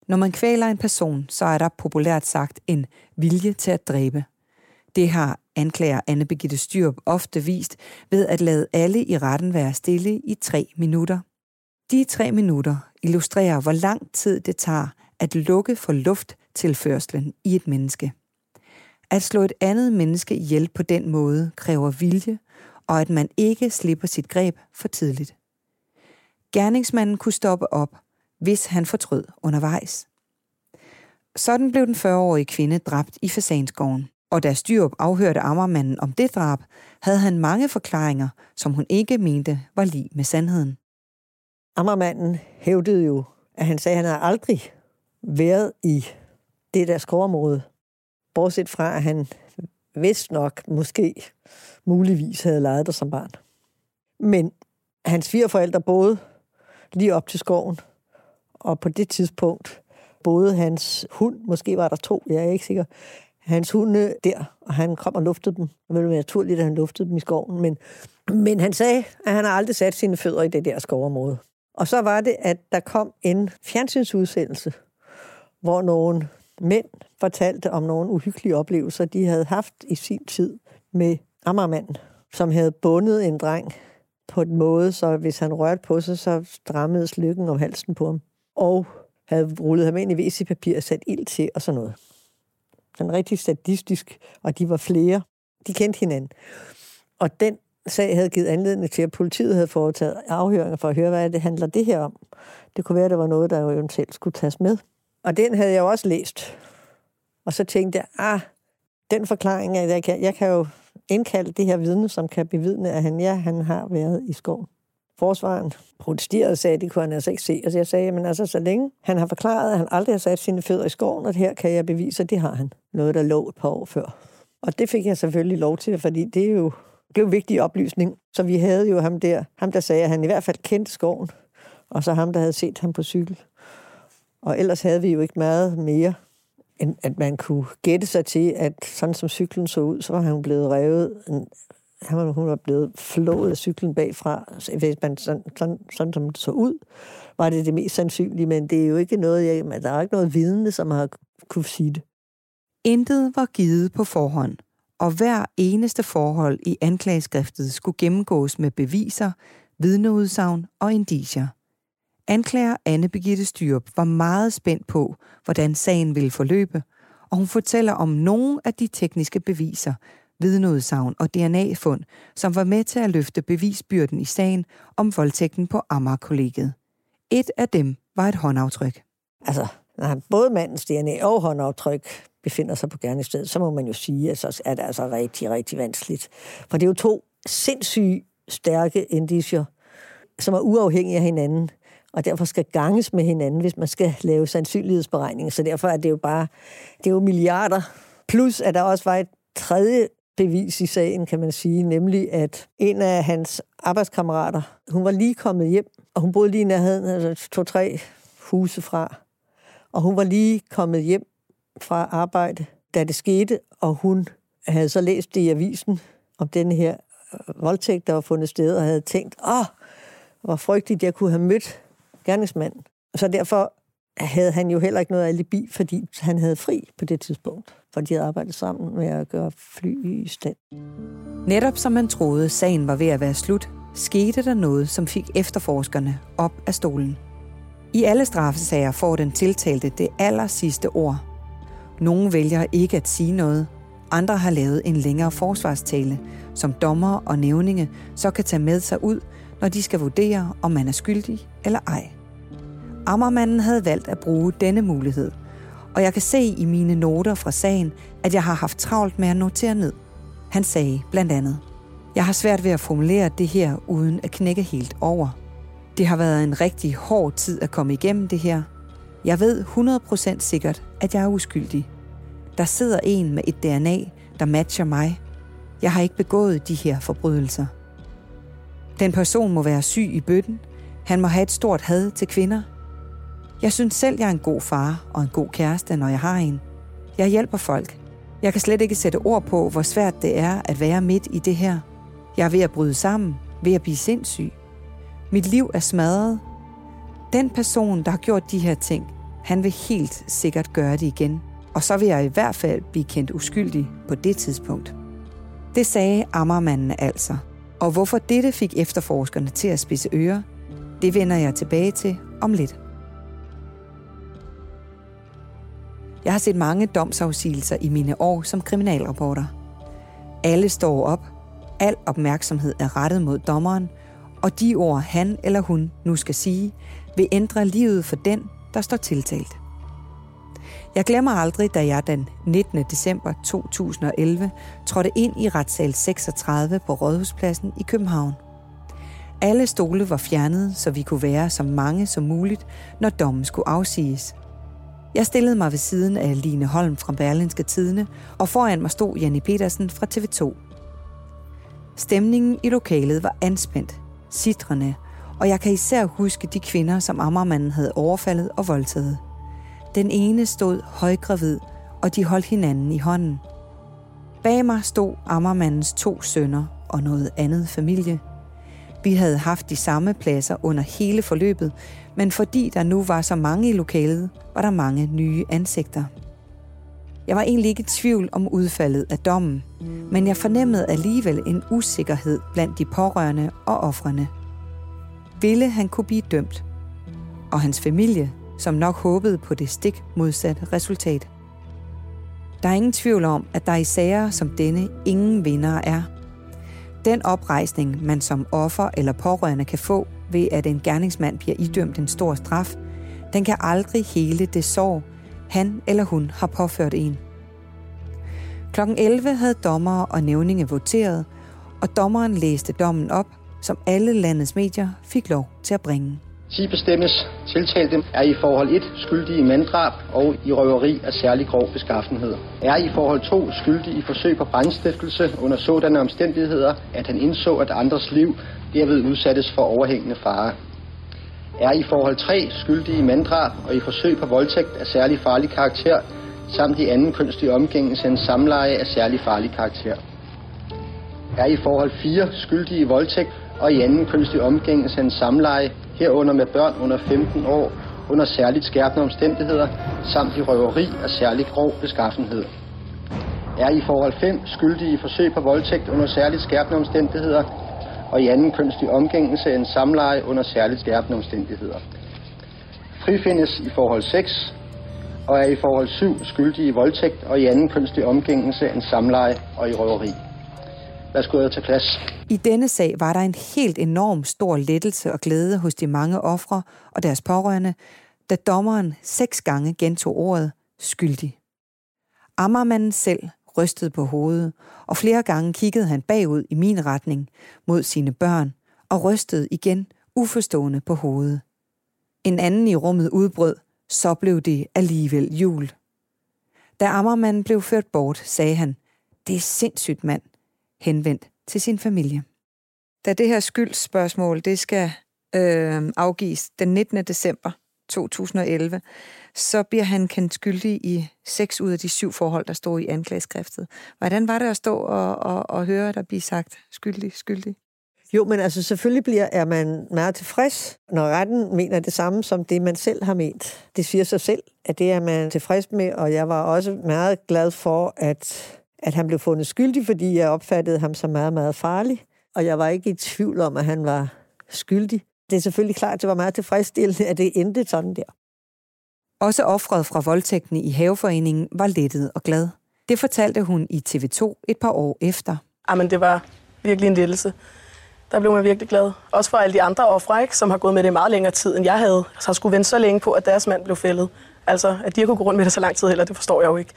Når man kvæler en person, så er der populært sagt en vilje til at dræbe. Det har anklager Anne Begitte Styrup ofte vist ved at lade alle i retten være stille i tre minutter. De tre minutter illustrerer, hvor lang tid det tager at lukke for lufttilførslen i et menneske. At slå et andet menneske ihjel på den måde kræver vilje, og at man ikke slipper sit greb for tidligt. Gerningsmanden kunne stoppe op, hvis han fortrød undervejs. Sådan blev den 40-årige kvinde dræbt i Fasansgården. Og da Styrup afhørte Ammermanden om det drab, havde han mange forklaringer, som hun ikke mente var lige med sandheden. Ammermanden hævdede jo, at han sagde, at han havde aldrig været i det der skovområde. Bortset fra, at han vist nok, måske, muligvis havde leget der som barn. Men hans fire forældre boede lige op til skoven, og på det tidspunkt boede hans hund, måske var der to, jeg er ikke sikker, hans hunde øh, der, og han kom og luftede dem. Det ville være naturligt, at han luftede dem i skoven, men, men han sagde, at han har aldrig sat sine fødder i det der skovområde. Og så var det, at der kom en fjernsynsudsendelse, hvor nogle mænd fortalte om nogle uhyggelige oplevelser, de havde haft i sin tid med Ammermanden, som havde bundet en dreng på en måde, så hvis han rørte på sig, så strammede lykken om halsen på ham. Og havde rullet ham ind i WC-papir og sat ild til og sådan noget. Sådan rigtig statistisk, og de var flere. De kendte hinanden. Og den sag havde givet anledning til, at politiet havde foretaget afhøringer for at høre, hvad det handler det her om. Det kunne være, at der var noget, der jo eventuelt skulle tages med. Og den havde jeg jo også læst. Og så tænkte jeg, ah, den forklaring, at jeg kan, jeg kan jo indkalde det her vidne, som kan bevidne, at han, ja, han har været i skoven. Forsvaren protesterede og sagde, at det kunne han altså ikke se. Og så jeg sagde, men altså, så længe han har forklaret, at han aldrig har sat sine fødder i skoven, og her kan jeg bevise, at det har han. Noget, der lå et par år før. Og det fik jeg selvfølgelig lov til, fordi det er jo en vigtig oplysning. Så vi havde jo ham der, ham der sagde, at han i hvert fald kendte skoven, og så ham, der havde set ham på cykel. Og ellers havde vi jo ikke meget mere, end at man kunne gætte sig til, at sådan som cyklen så ud, så var han blevet revet han, hun var blevet flået af cyklen bagfra, hvis man sådan, sådan, sådan som det så ud, var det det mest sandsynlige, men det er jo ikke noget, jeg, der er ikke noget vidne, som har kunne sige det. Intet var givet på forhånd, og hver eneste forhold i anklageskriftet skulle gennemgås med beviser, vidneudsagn og indicier. Anklager Anne Begitte Styrup var meget spændt på, hvordan sagen ville forløbe, og hun fortæller om nogle af de tekniske beviser, vidneudsagn og DNA-fund, som var med til at løfte bevisbyrden i sagen om voldtægten på Amager-kollegiet. Et af dem var et håndaftryk. Altså, når både mandens DNA og håndaftryk befinder sig på gerningsstedet, så må man jo sige, at så er det altså rigtig, rigtig vanskeligt. For det er jo to sindssygt stærke indicier, som er uafhængige af hinanden, og derfor skal ganges med hinanden, hvis man skal lave sandsynlighedsberegninger. Så derfor er det jo bare, det er jo milliarder. Plus, at der også var et tredje bevis i sagen, kan man sige, nemlig at en af hans arbejdskammerater, hun var lige kommet hjem, og hun boede lige i nærheden, altså to-tre huse fra, og hun var lige kommet hjem fra arbejde, da det skete, og hun havde så læst det i avisen om den her øh, voldtægt, der var fundet sted, og havde tænkt, åh, oh, hvor frygteligt, jeg kunne have mødt gerningsmanden. Så derfor havde han jo heller ikke noget alibi, fordi han havde fri på det tidspunkt, for de havde arbejdet sammen med at gøre fly i stand. Netop som man troede, sagen var ved at være slut, skete der noget, som fik efterforskerne op af stolen. I alle straffesager får den tiltalte det aller sidste ord. Nogle vælger ikke at sige noget, andre har lavet en længere forsvarstale, som dommer og nævninge så kan tage med sig ud, når de skal vurdere, om man er skyldig eller ej. Ammermanden havde valgt at bruge denne mulighed, og jeg kan se i mine noter fra sagen, at jeg har haft travlt med at notere ned. Han sagde blandt andet, jeg har svært ved at formulere det her uden at knække helt over. Det har været en rigtig hård tid at komme igennem det her. Jeg ved 100% sikkert, at jeg er uskyldig. Der sidder en med et DNA, der matcher mig. Jeg har ikke begået de her forbrydelser. Den person må være syg i bøtten. Han må have et stort had til kvinder. Jeg synes selv, jeg er en god far og en god kæreste, når jeg har en. Jeg hjælper folk. Jeg kan slet ikke sætte ord på, hvor svært det er at være midt i det her. Jeg er ved at bryde sammen, ved at blive sindssyg. Mit liv er smadret. Den person, der har gjort de her ting, han vil helt sikkert gøre det igen. Og så vil jeg i hvert fald blive kendt uskyldig på det tidspunkt. Det sagde Ammermanden altså. Og hvorfor dette fik efterforskerne til at spidse ører, det vender jeg tilbage til om lidt. Jeg har set mange domsafsigelser i mine år som kriminalreporter. Alle står op, al opmærksomhed er rettet mod dommeren, og de ord han eller hun nu skal sige, vil ændre livet for den, der står tiltalt. Jeg glemmer aldrig, da jeg den 19. december 2011 trådte ind i retssal 36 på Rådhuspladsen i København. Alle stole var fjernet, så vi kunne være så mange som muligt, når dommen skulle afsiges. Jeg stillede mig ved siden af Line Holm fra Berlinske Tidene, og foran mig stod Janni Petersen fra TV2. Stemningen i lokalet var anspændt, sidrende, og jeg kan især huske de kvinder, som Ammermanden havde overfaldet og voldtaget. Den ene stod højgravid, og de holdt hinanden i hånden. Bag mig stod Ammermandens to sønner og noget andet familie. Vi havde haft de samme pladser under hele forløbet, men fordi der nu var så mange i lokalet, var der mange nye ansigter. Jeg var egentlig ikke i tvivl om udfaldet af dommen, men jeg fornemmede alligevel en usikkerhed blandt de pårørende og offrene. Ville han kunne blive dømt? Og hans familie, som nok håbede på det stik modsatte resultat. Der er ingen tvivl om, at der i sager som denne ingen vinder er. Den oprejsning, man som offer eller pårørende kan få ved, at en gerningsmand bliver idømt en stor straf, den kan aldrig hele det sår, han eller hun har påført en. Klokken 11 havde dommer og nævninge voteret, og dommeren læste dommen op, som alle landets medier fik lov til at bringe. 10 bestemmes tiltalte er i forhold 1 skyldig i manddrab og i røveri af særlig grov beskaffenhed. Er i forhold 2 skyldig i forsøg på brandstiftelse under sådanne omstændigheder, at han indså, at andres liv derved udsattes for overhængende fare. Er i forhold 3 skyldig i manddrab og i forsøg på voldtægt af særlig farlig karakter, samt i anden kønslig omgængelse en samleje af særlig farlig karakter. Er i forhold 4 skyldige i voldtægt og i anden kønslig omgængelse en samleje herunder med børn under 15 år under særligt skærpende omstændigheder, samt i røveri af særligt grov beskaffenhed. Er i forhold 5 skyldige i forsøg på voldtægt under særligt skærpende omstændigheder, og i anden kønslig omgængelse en samleje under særligt skærpende omstændigheder. Frifindes i forhold 6, og er i forhold 7 skyldige i voldtægt, og i anden kønslig omgængelse en samleje og i røveri. Værsgo at tage plads. I denne sag var der en helt enorm stor lettelse og glæde hos de mange ofre og deres pårørende, da dommeren seks gange gentog ordet skyldig. Ammermanden selv rystede på hovedet, og flere gange kiggede han bagud i min retning mod sine børn og rystede igen uforstående på hovedet. En anden i rummet udbrød, så blev det alligevel jul. Da Ammermanden blev ført bort, sagde han, Det er sindssygt mand, henvendt til sin familie. Da det her skyldsspørgsmål det skal øh, afgives den 19. december 2011, så bliver han kendt skyldig i seks ud af de syv forhold, der står i anklageskriftet. Hvordan var det at stå og, og, og høre, der blive sagt skyldig, skyldig? Jo, men altså selvfølgelig bliver, er man meget tilfreds, når retten mener det samme som det, man selv har ment. Det siger sig selv, at det er man tilfreds med, og jeg var også meget glad for, at, at han blev fundet skyldig, fordi jeg opfattede ham som meget, meget farlig. Og jeg var ikke i tvivl om, at han var skyldig. Det er selvfølgelig klart, at det var meget tilfredsstillende, at det endte sådan der. Også offret fra voldtægten i haveforeningen var lettet og glad. Det fortalte hun i TV2 et par år efter. Jamen, det var virkelig en lettelse. Der blev man virkelig glad. Også for alle de andre ofre, ikke, som har gået med det meget længere tid, end jeg havde. Så har skulle vente så længe på, at deres mand blev fældet. Altså, at de har kunne gå rundt med det så lang tid heller, det forstår jeg jo ikke.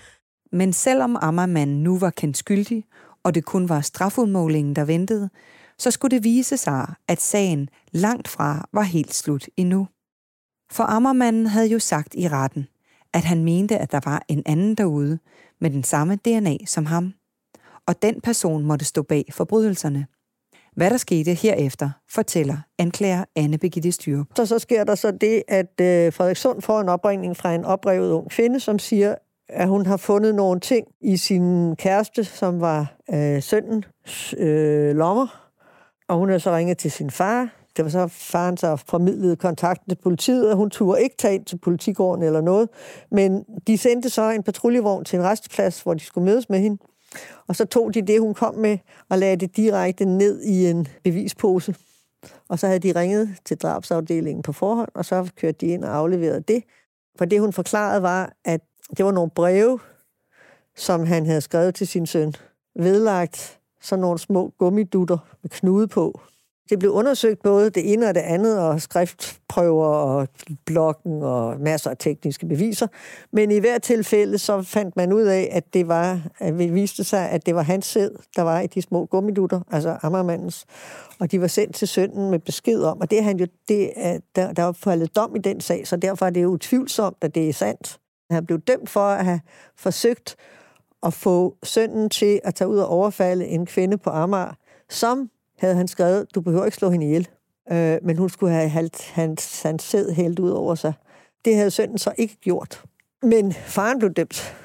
Men selvom Ammermanden nu var kendt skyldig, og det kun var strafudmålingen, der ventede, så skulle det vise sig, at sagen langt fra var helt slut endnu. For Ammermanden havde jo sagt i retten, at han mente, at der var en anden derude med den samme DNA som ham. Og den person måtte stå bag forbrydelserne. Hvad der skete herefter, fortæller anklager Anne Begitte Styrup. Så, så sker der så det, at øh, Frederik Sund får en opringning fra en oprevet ung kvinde, som siger, at hun har fundet nogle ting i sin kæreste, som var øh, søndens øh, lommer. Og hun har så ringet til sin far. Det var så faren, så formidlede kontakten til politiet, og hun turde ikke tage ind til politigården eller noget. Men de sendte så en patruljevogn til en resteplads, hvor de skulle mødes med hende. Og så tog de det, hun kom med, og lagde det direkte ned i en bevispose. Og så havde de ringet til drabsafdelingen på forhånd, og så kørte de ind og afleverede det. For det, hun forklarede, var, at det var nogle breve, som han havde skrevet til sin søn. Vedlagt sådan nogle små gummidutter med knude på. Det blev undersøgt både det ene og det andet, og skriftprøver og blokken og masser af tekniske beviser. Men i hvert tilfælde så fandt man ud af, at det var, at det viste sig, at det var hans sæd, der var i de små gummidutter, altså Ammermandens. Og de var sendt til sønnen med besked om, og det er han jo, det er, der, der var faldet dom i den sag, så derfor er det jo utvivlsomt, at det er sandt. Han blev dømt for at have forsøgt at få sønnen til at tage ud og overfalde en kvinde på Amager, som havde han skrevet, du behøver ikke slå hende ihjel, øh, men hun skulle have halt, hans, hans sæd hældt ud over sig. Det havde sønnen så ikke gjort. Men faren blev dømt.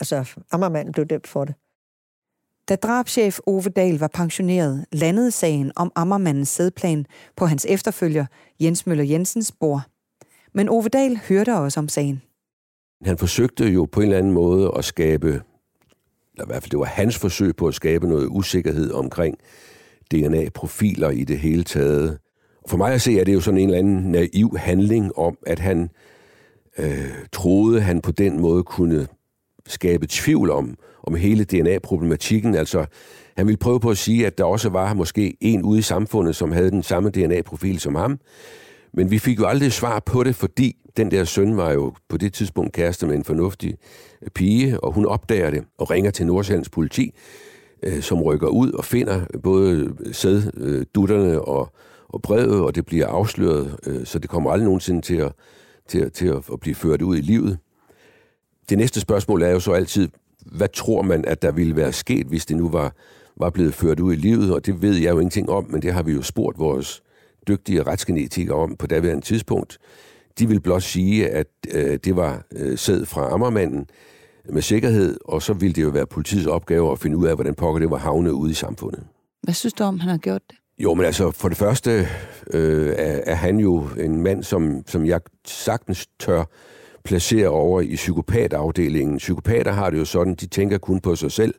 Altså, Ammermanden blev dømt for det. Da drabschef Ove Dahl var pensioneret, landede sagen om Ammermandens sædplan på hans efterfølger Jens Møller Jensens bord. Men Ove Dahl hørte også om sagen. Han forsøgte jo på en eller anden måde at skabe, eller i hvert fald det var hans forsøg på at skabe noget usikkerhed omkring DNA-profiler i det hele taget. For mig at se, er det jo sådan en eller anden naiv handling om, at han øh, troede, han på den måde kunne skabe tvivl om, om hele DNA-problematikken. Altså, han ville prøve på at sige, at der også var måske en ude i samfundet, som havde den samme DNA-profil som ham. Men vi fik jo aldrig svar på det, fordi den der søn var jo på det tidspunkt kæreste med en fornuftig øh, pige, og hun opdager det og ringer til Nordsjællands politi, øh, som rykker ud og finder både sæddutterne øh, og, og brevet, og det bliver afsløret, øh, så det kommer aldrig nogensinde til at, til, til at, at blive ført ud i livet. Det næste spørgsmål er jo så altid, hvad tror man, at der ville være sket, hvis det nu var, var blevet ført ud i livet? Og det ved jeg jo ingenting om, men det har vi jo spurgt vores dygtige retsgenetikere om på daværende tidspunkt. De vil blot sige, at øh, det var øh, sæd fra Ammermanden med sikkerhed, og så ville det jo være politiets opgave at finde ud af, hvordan pokker det var havnet ude i samfundet. Hvad synes du om, han har gjort det? Jo, men altså, for det første øh, er, er han jo en mand, som, som jeg sagtens tør placere over i psykopatafdelingen. Psykopater har det jo sådan, de tænker kun på sig selv,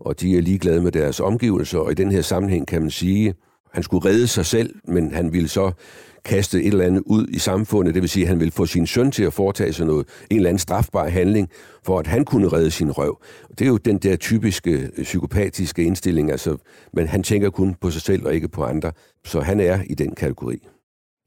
og de er ligeglade med deres omgivelser, og i den her sammenhæng kan man sige, han skulle redde sig selv, men han ville så kaste et eller andet ud i samfundet. Det vil sige, at han ville få sin søn til at foretage sig noget, en eller anden strafbar handling, for at han kunne redde sin røv. Det er jo den der typiske psykopatiske indstilling, altså, men han tænker kun på sig selv og ikke på andre. Så han er i den kategori.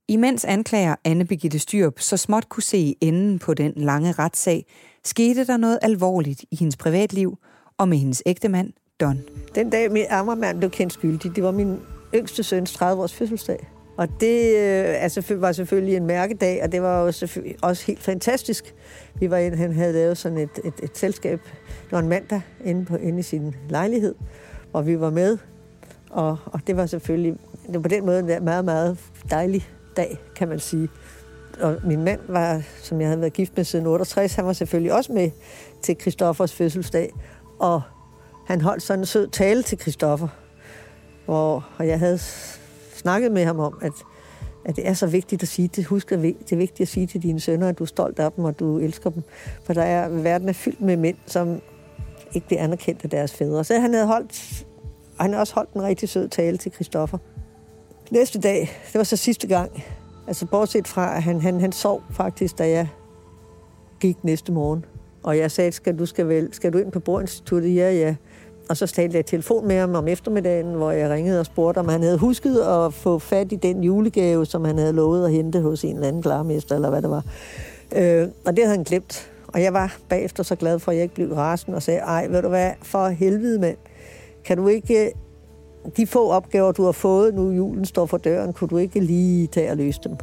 Imens anklager Anne Birgitte Styrup så småt kunne se enden på den lange retssag, skete der noget alvorligt i hendes privatliv og med hendes ægtemand, Don. Den dag min ammermand blev kendt skyldig, det var min yngste søns 30-års fødselsdag. Og det altså, var selvfølgelig en mærkedag, og det var også, også helt fantastisk. Vi var inde, han havde lavet sådan et, et, et selskab, det var en mandag, inde, på, inde i sin lejlighed, hvor vi var med. Og, og det var selvfølgelig det var på den måde en meget, meget dejlig dag, kan man sige. Og min mand var, som jeg havde været gift med siden 68, han var selvfølgelig også med til Christoffers fødselsdag. Og han holdt sådan en sød tale til Christoffer, hvor og jeg havde snakket med ham om, at, at det er så vigtigt at sige det. Husk, at det er vigtigt at sige til dine sønner, at du er stolt af dem, og du elsker dem. For der er, verden er fyldt med mænd, som ikke bliver anerkendt af deres fædre. Så han havde holdt, og han havde også holdt en rigtig sød tale til Christoffer. Næste dag, det var så sidste gang, altså bortset fra, at han, han, han sov faktisk, da jeg gik næste morgen. Og jeg sagde, skal du, skal, vel, skal du ind på Borinstituttet? Ja, ja. Og så talte jeg telefon med ham om eftermiddagen, hvor jeg ringede og spurgte, om han havde husket at få fat i den julegave, som han havde lovet at hente hos en eller anden klarmester, eller hvad det var. Øh, og det havde han glemt. Og jeg var bagefter så glad for, at jeg ikke blev rasen og sagde, ej, ved du hvad, for helvede mand, kan du ikke, øh, de få opgaver, du har fået, nu julen står for døren, kunne du ikke lige tage og løse dem?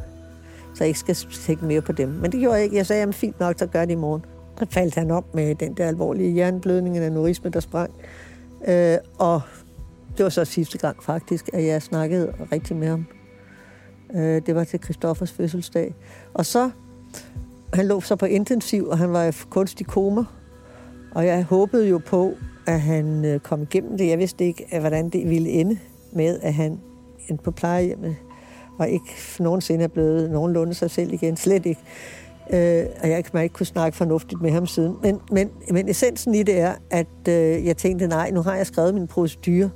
Så jeg ikke skal tænke mere på dem. Men det gjorde jeg ikke. Jeg sagde, jamen fint nok, så gør det i morgen. Så faldt han op med den der alvorlige hjerneblødning en aneurisme, der sprang. Øh, og det var så sidste gang faktisk, at jeg snakkede rigtig med ham. Øh, det var til Christoffers fødselsdag. Og så, han lå så på intensiv, og han var i kunstig koma. Og jeg håbede jo på, at han øh, kom igennem det. Jeg vidste ikke, hvordan det ville ende med, at han endte på plejehjemmet og ikke nogensinde er blevet nogenlunde sig selv igen. Slet ikke. Øh, og jeg kan ikke kunne snakke fornuftigt med ham siden. Men, men, men essensen i det er, at øh, jeg tænkte, nej, nu har jeg skrevet min procedure.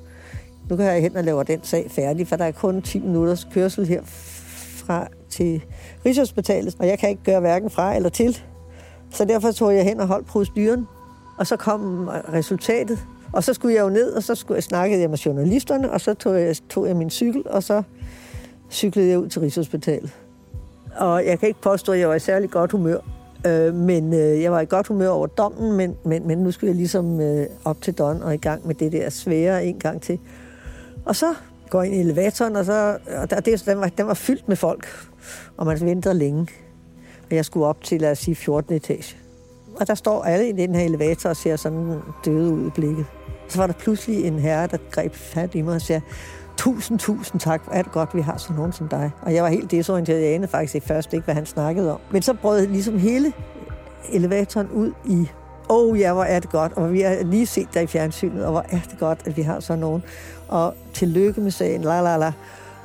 Nu kan jeg hen og lave den sag færdig, for der er kun 10 minutters kørsel her fra til Rigshospitalet, og jeg kan ikke gøre hverken fra eller til. Så derfor tog jeg hen og holdt proceduren, og så kom resultatet. Og så skulle jeg jo ned, og så skulle jeg snakke jeg med journalisterne, og så tog jeg, tog jeg min cykel, og så cyklede jeg ud til Rigshospitalet. Og jeg kan ikke påstå, at jeg var i særlig godt humør. Øh, men øh, jeg var i godt humør over dommen, men, men, men nu skulle jeg ligesom øh, op til Don og i gang med det der svære en gang til. Og så går jeg ind i elevatoren, og, så, og der, det, den, var, den var fyldt med folk, og man ventede længe. Og jeg skulle op til, lad os sige, 14. etage. Og der står alle i den her elevator og ser sådan døde ud i blikket. Så var der pludselig en herre, der greb fat i mig og siger, tusind, tusind tak. Er det godt, vi har sådan nogen som dig. Og jeg var helt desorienteret. Jeg anede faktisk ikke først ikke, hvad han snakkede om. Men så brød ligesom hele elevatoren ud i Åh oh, ja, hvor er det godt, og vi har lige set dig i fjernsynet, og hvor er det godt, at vi har sådan nogen. Og tillykke med sagen, la la la.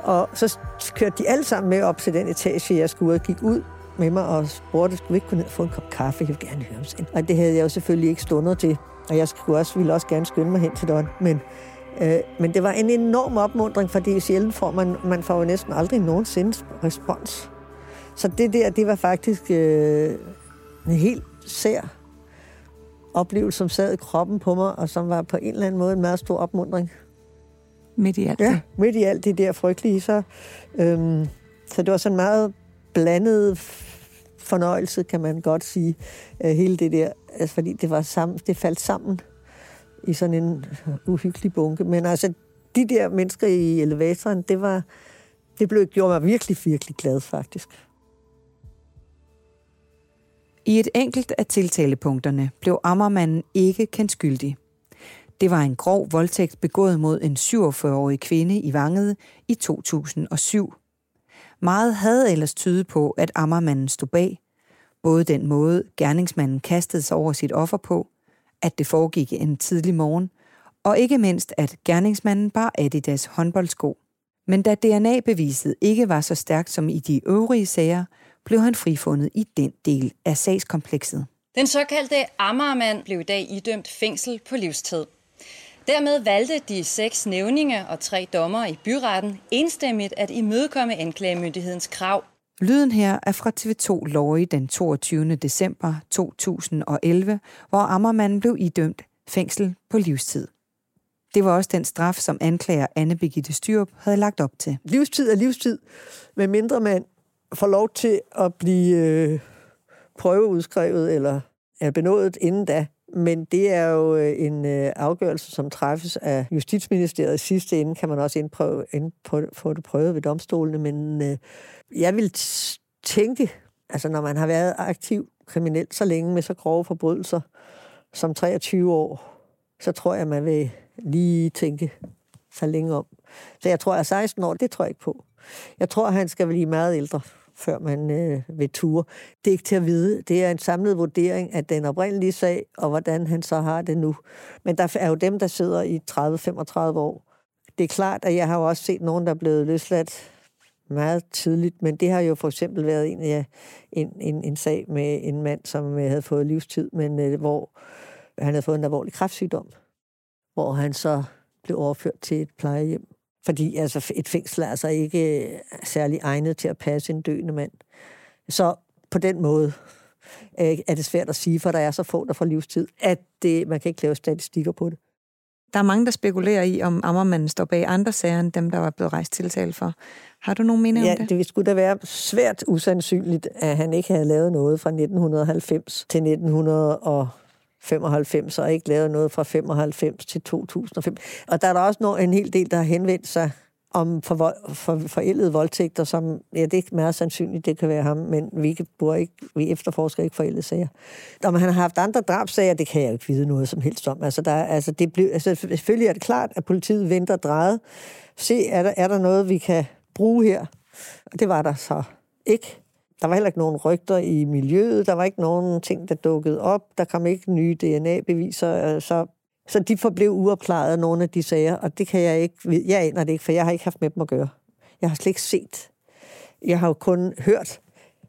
Og så kørte de alle sammen med op til den etage, jeg skulle og gik ud med mig og spurgte, skulle vi ikke kunne ned og få en kop kaffe? Jeg vil gerne høre om sagen. Og det havde jeg jo selvfølgelig ikke stundet til. Og jeg skulle også, ville også gerne skynde mig hen til døren, Men Øh, men det var en enorm opmundring, fordi sjældent får man, man får jo næsten aldrig nogensinde respons. Så det der, det var faktisk øh, en helt sær oplevelse, som sad i kroppen på mig, og som var på en eller anden måde en meget stor opmundring. Midt i alt Ja, midt i alt det der frygtelige. Så, øhm, så det var sådan en meget blandet fornøjelse, kan man godt sige, øh, hele det der, altså, fordi det, var sammen, det faldt sammen i sådan en uhyggelig bunke. Men altså, de der mennesker i elevatoren, det var, det blev gjorde mig virkelig, virkelig glad faktisk. I et enkelt af tiltalepunkterne blev Ammermanden ikke kendt skyldig. Det var en grov voldtægt begået mod en 47-årig kvinde i Vanget i 2007. Meget havde ellers tydet på, at Ammermanden stod bag. Både den måde, gerningsmanden kastede sig over sit offer på, at det foregik en tidlig morgen, og ikke mindst, at gerningsmanden bar Adidas håndboldsko. Men da DNA-beviset ikke var så stærkt som i de øvrige sager, blev han frifundet i den del af sagskomplekset. Den såkaldte Amagermand blev i dag idømt fængsel på livstid. Dermed valgte de seks nævninge og tre dommer i byretten enstemmigt at imødekomme anklagemyndighedens krav Lyden her er fra TV2 Lorry den 22. december 2011, hvor Ammermanden blev idømt fængsel på livstid. Det var også den straf, som anklager Anne Birgitte Styrup havde lagt op til. Livstid er livstid, med mindre man får lov til at blive øh, prøveudskrevet eller er benådet inden da. Men det er jo øh, en øh, afgørelse, som træffes af Justitsministeriet. I sidste ende kan man også indprøve, indprøve, få det prøvet ved domstolene, men øh, jeg vil tænke, altså når man har været aktiv kriminel så længe med så grove forbrydelser som 23 år, så tror jeg, man vil lige tænke så længe om. Så jeg tror, at 16 år, det tror jeg ikke på. Jeg tror, han skal blive meget ældre før man øh, vil ture. Det er ikke til at vide. Det er en samlet vurdering af den oprindelige sag, og hvordan han så har det nu. Men der er jo dem, der sidder i 30-35 år. Det er klart, at jeg har jo også set nogen, der er blevet løsladt meget tidligt, men det har jo for eksempel været en, ja, en, en, en sag med en mand, som øh, havde fået livstid, men øh, hvor han havde fået en alvorlig kræftsygdom, hvor han så blev overført til et plejehjem fordi altså, et fængsel er altså ikke øh, særlig egnet til at passe en døende mand. Så på den måde øh, er det svært at sige, for der er så få, der får livstid, at det, man kan ikke lave statistikker på det. Der er mange, der spekulerer i, om Ammermanden står bag andre sager end dem, der var blevet rejst tiltale for. Har du nogen mening ja, om det? det skulle da være svært usandsynligt, at han ikke havde lavet noget fra 1990 til 1900 95 og ikke lavet noget fra 95 til 2005. Og der er der også en hel del, der har henvendt sig om for, for, forældede voldtægter, som, ja, det er ikke meget sandsynligt, det kan være ham, men vi, bor ikke, vi efterforsker ikke forældede sager. Om han har haft andre drabsager, det kan jeg ikke vide noget som helst om. Altså, der, altså, det blev, altså, selvfølgelig er det klart, at politiet venter drejet. Se, er der, er der noget, vi kan bruge her? Og det var der så ikke. Der var heller ikke nogen rygter i miljøet, der var ikke nogen ting, der dukkede op, der kom ikke nye DNA-beviser, øh, så, så de forblev uopklaret nogle af de sager, og det kan jeg ikke, jeg aner det ikke, for jeg har ikke haft med dem at gøre. Jeg har slet ikke set. Jeg har jo kun hørt,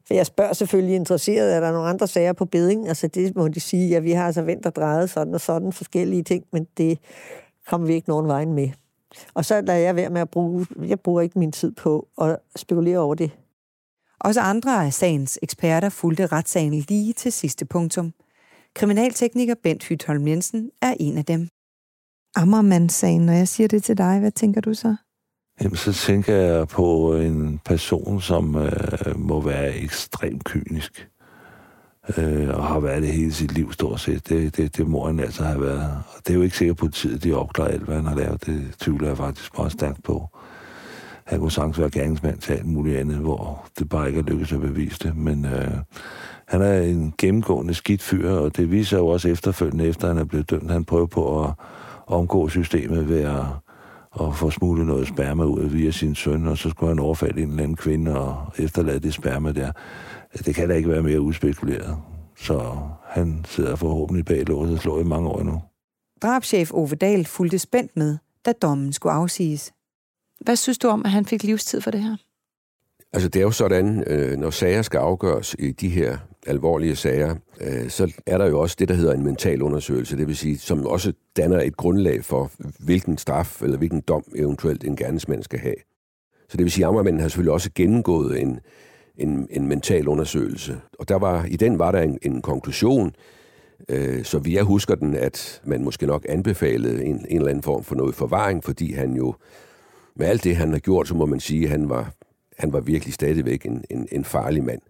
for jeg spørger selvfølgelig interesseret, er der nogle andre sager på beding? Altså det må de sige, ja, vi har altså vendt og drejet sådan og sådan forskellige ting, men det kommer vi ikke nogen vejen med. Og så lader jeg være med at bruge, jeg bruger ikke min tid på at spekulere over det. Også andre af sagens eksperter fulgte retssagen lige til sidste punktum. Kriminaltekniker Bent Hytholm Jensen er en af dem. Ammermandssagen, når jeg siger det til dig, hvad tænker du så? Jamen, så tænker jeg på en person, som øh, må være ekstremt kynisk. Øh, og har været det hele sit liv, stort set. Det, det, det må han altså have været. Og det er jo ikke sikkert på tid, de opklarer alt, hvad han har lavet. Det tvivler jeg faktisk meget stærkt på. Han kunne sagtens være gerningsmand til alt muligt andet, hvor det bare ikke er lykkedes at bevise det. Men øh, han er en gennemgående skidt fyr, og det viser jo også efterfølgende, efter han er blevet dømt. Han prøver på at omgå systemet ved at, at få smuglet noget sperma ud via sin søn, og så skulle han overfalde en eller anden kvinde og efterlade det sperma der. Det kan da ikke være mere uspekuleret. Så han sidder forhåbentlig bag låset og slår i mange år nu. Drabschef Ove Dahl fulgte spændt med, da dommen skulle afsiges. Hvad synes du om, at han fik livstid for det her? Altså det er jo sådan, øh, når sager skal afgøres i de her alvorlige sager, øh, så er der jo også det, der hedder en mental undersøgelse, det vil sige, som også danner et grundlag for, hvilken straf eller hvilken dom eventuelt en gerningsmand skal have. Så det vil sige, at Ammermanden har selvfølgelig også gennemgået en, en, en mental undersøgelse. Og der var, i den var der en, en konklusion, øh, så vi jeg husker den, at man måske nok anbefalede en, en eller anden form for noget forvaring, fordi han jo med alt det, han har gjort, så må man sige, at han var, han var virkelig stadigvæk en, en, en farlig mand.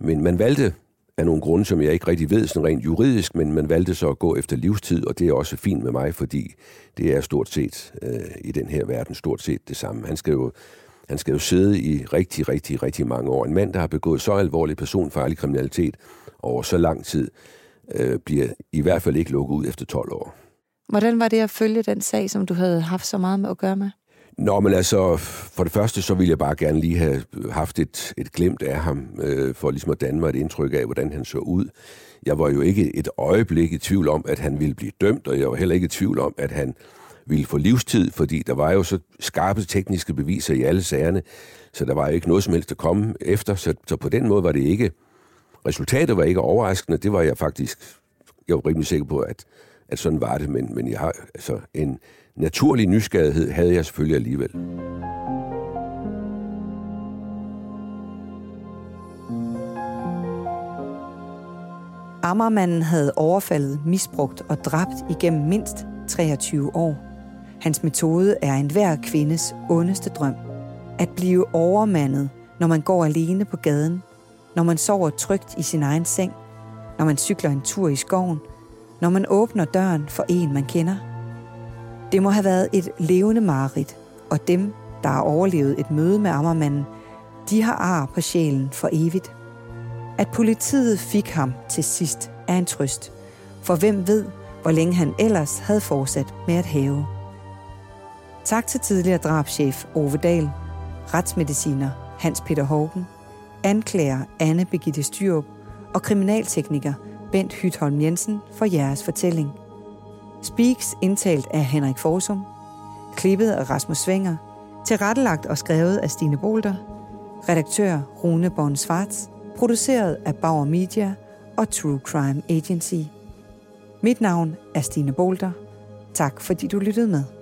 Men man valgte af nogle grunde, som jeg ikke rigtig ved sådan rent juridisk, men man valgte så at gå efter livstid, og det er også fint med mig, fordi det er stort set øh, i den her verden stort set det samme. Han skal jo han skal jo sidde i rigtig, rigtig, rigtig mange år. En mand, der har begået så alvorlig personfarlig kriminalitet over så lang tid, øh, bliver i hvert fald ikke lukket ud efter 12 år. Hvordan var det at følge den sag, som du havde haft så meget med at gøre med? Nå, men altså, for det første, så ville jeg bare gerne lige have haft et, et glemt af ham, øh, for ligesom at danne mig et indtryk af, hvordan han så ud. Jeg var jo ikke et øjeblik i tvivl om, at han ville blive dømt, og jeg var heller ikke i tvivl om, at han ville få livstid, fordi der var jo så skarpe tekniske beviser i alle sagerne, så der var jo ikke noget som helst at komme efter, så, så på den måde var det ikke, resultatet var ikke overraskende, det var jeg faktisk, jeg var rimelig sikker på, at, at sådan var det, men, men jeg har altså en, naturlig nysgerrighed havde jeg selvfølgelig alligevel. Ammermanden havde overfaldet, misbrugt og dræbt igennem mindst 23 år. Hans metode er enhver kvindes ondeste drøm. At blive overmandet, når man går alene på gaden, når man sover trygt i sin egen seng, når man cykler en tur i skoven, når man åbner døren for en, man kender. Det må have været et levende mareridt, og dem, der har overlevet et møde med Ammermanden, de har ar på sjælen for evigt. At politiet fik ham til sidst er en trøst, for hvem ved, hvor længe han ellers havde fortsat med at have. Tak til tidligere drabschef Ove Dahl, retsmediciner Hans Peter Hågen, anklager Anne Begitte Styrup og kriminaltekniker Bent Hytholm Jensen for jeres fortælling. Speaks indtalt af Henrik Forsum, klippet af Rasmus Svinger, tilrettelagt og skrevet af Stine Bolter, redaktør Rune Born Svarts, produceret af Bauer Media og True Crime Agency. Mit navn er Stine Bolter. Tak fordi du lyttede med.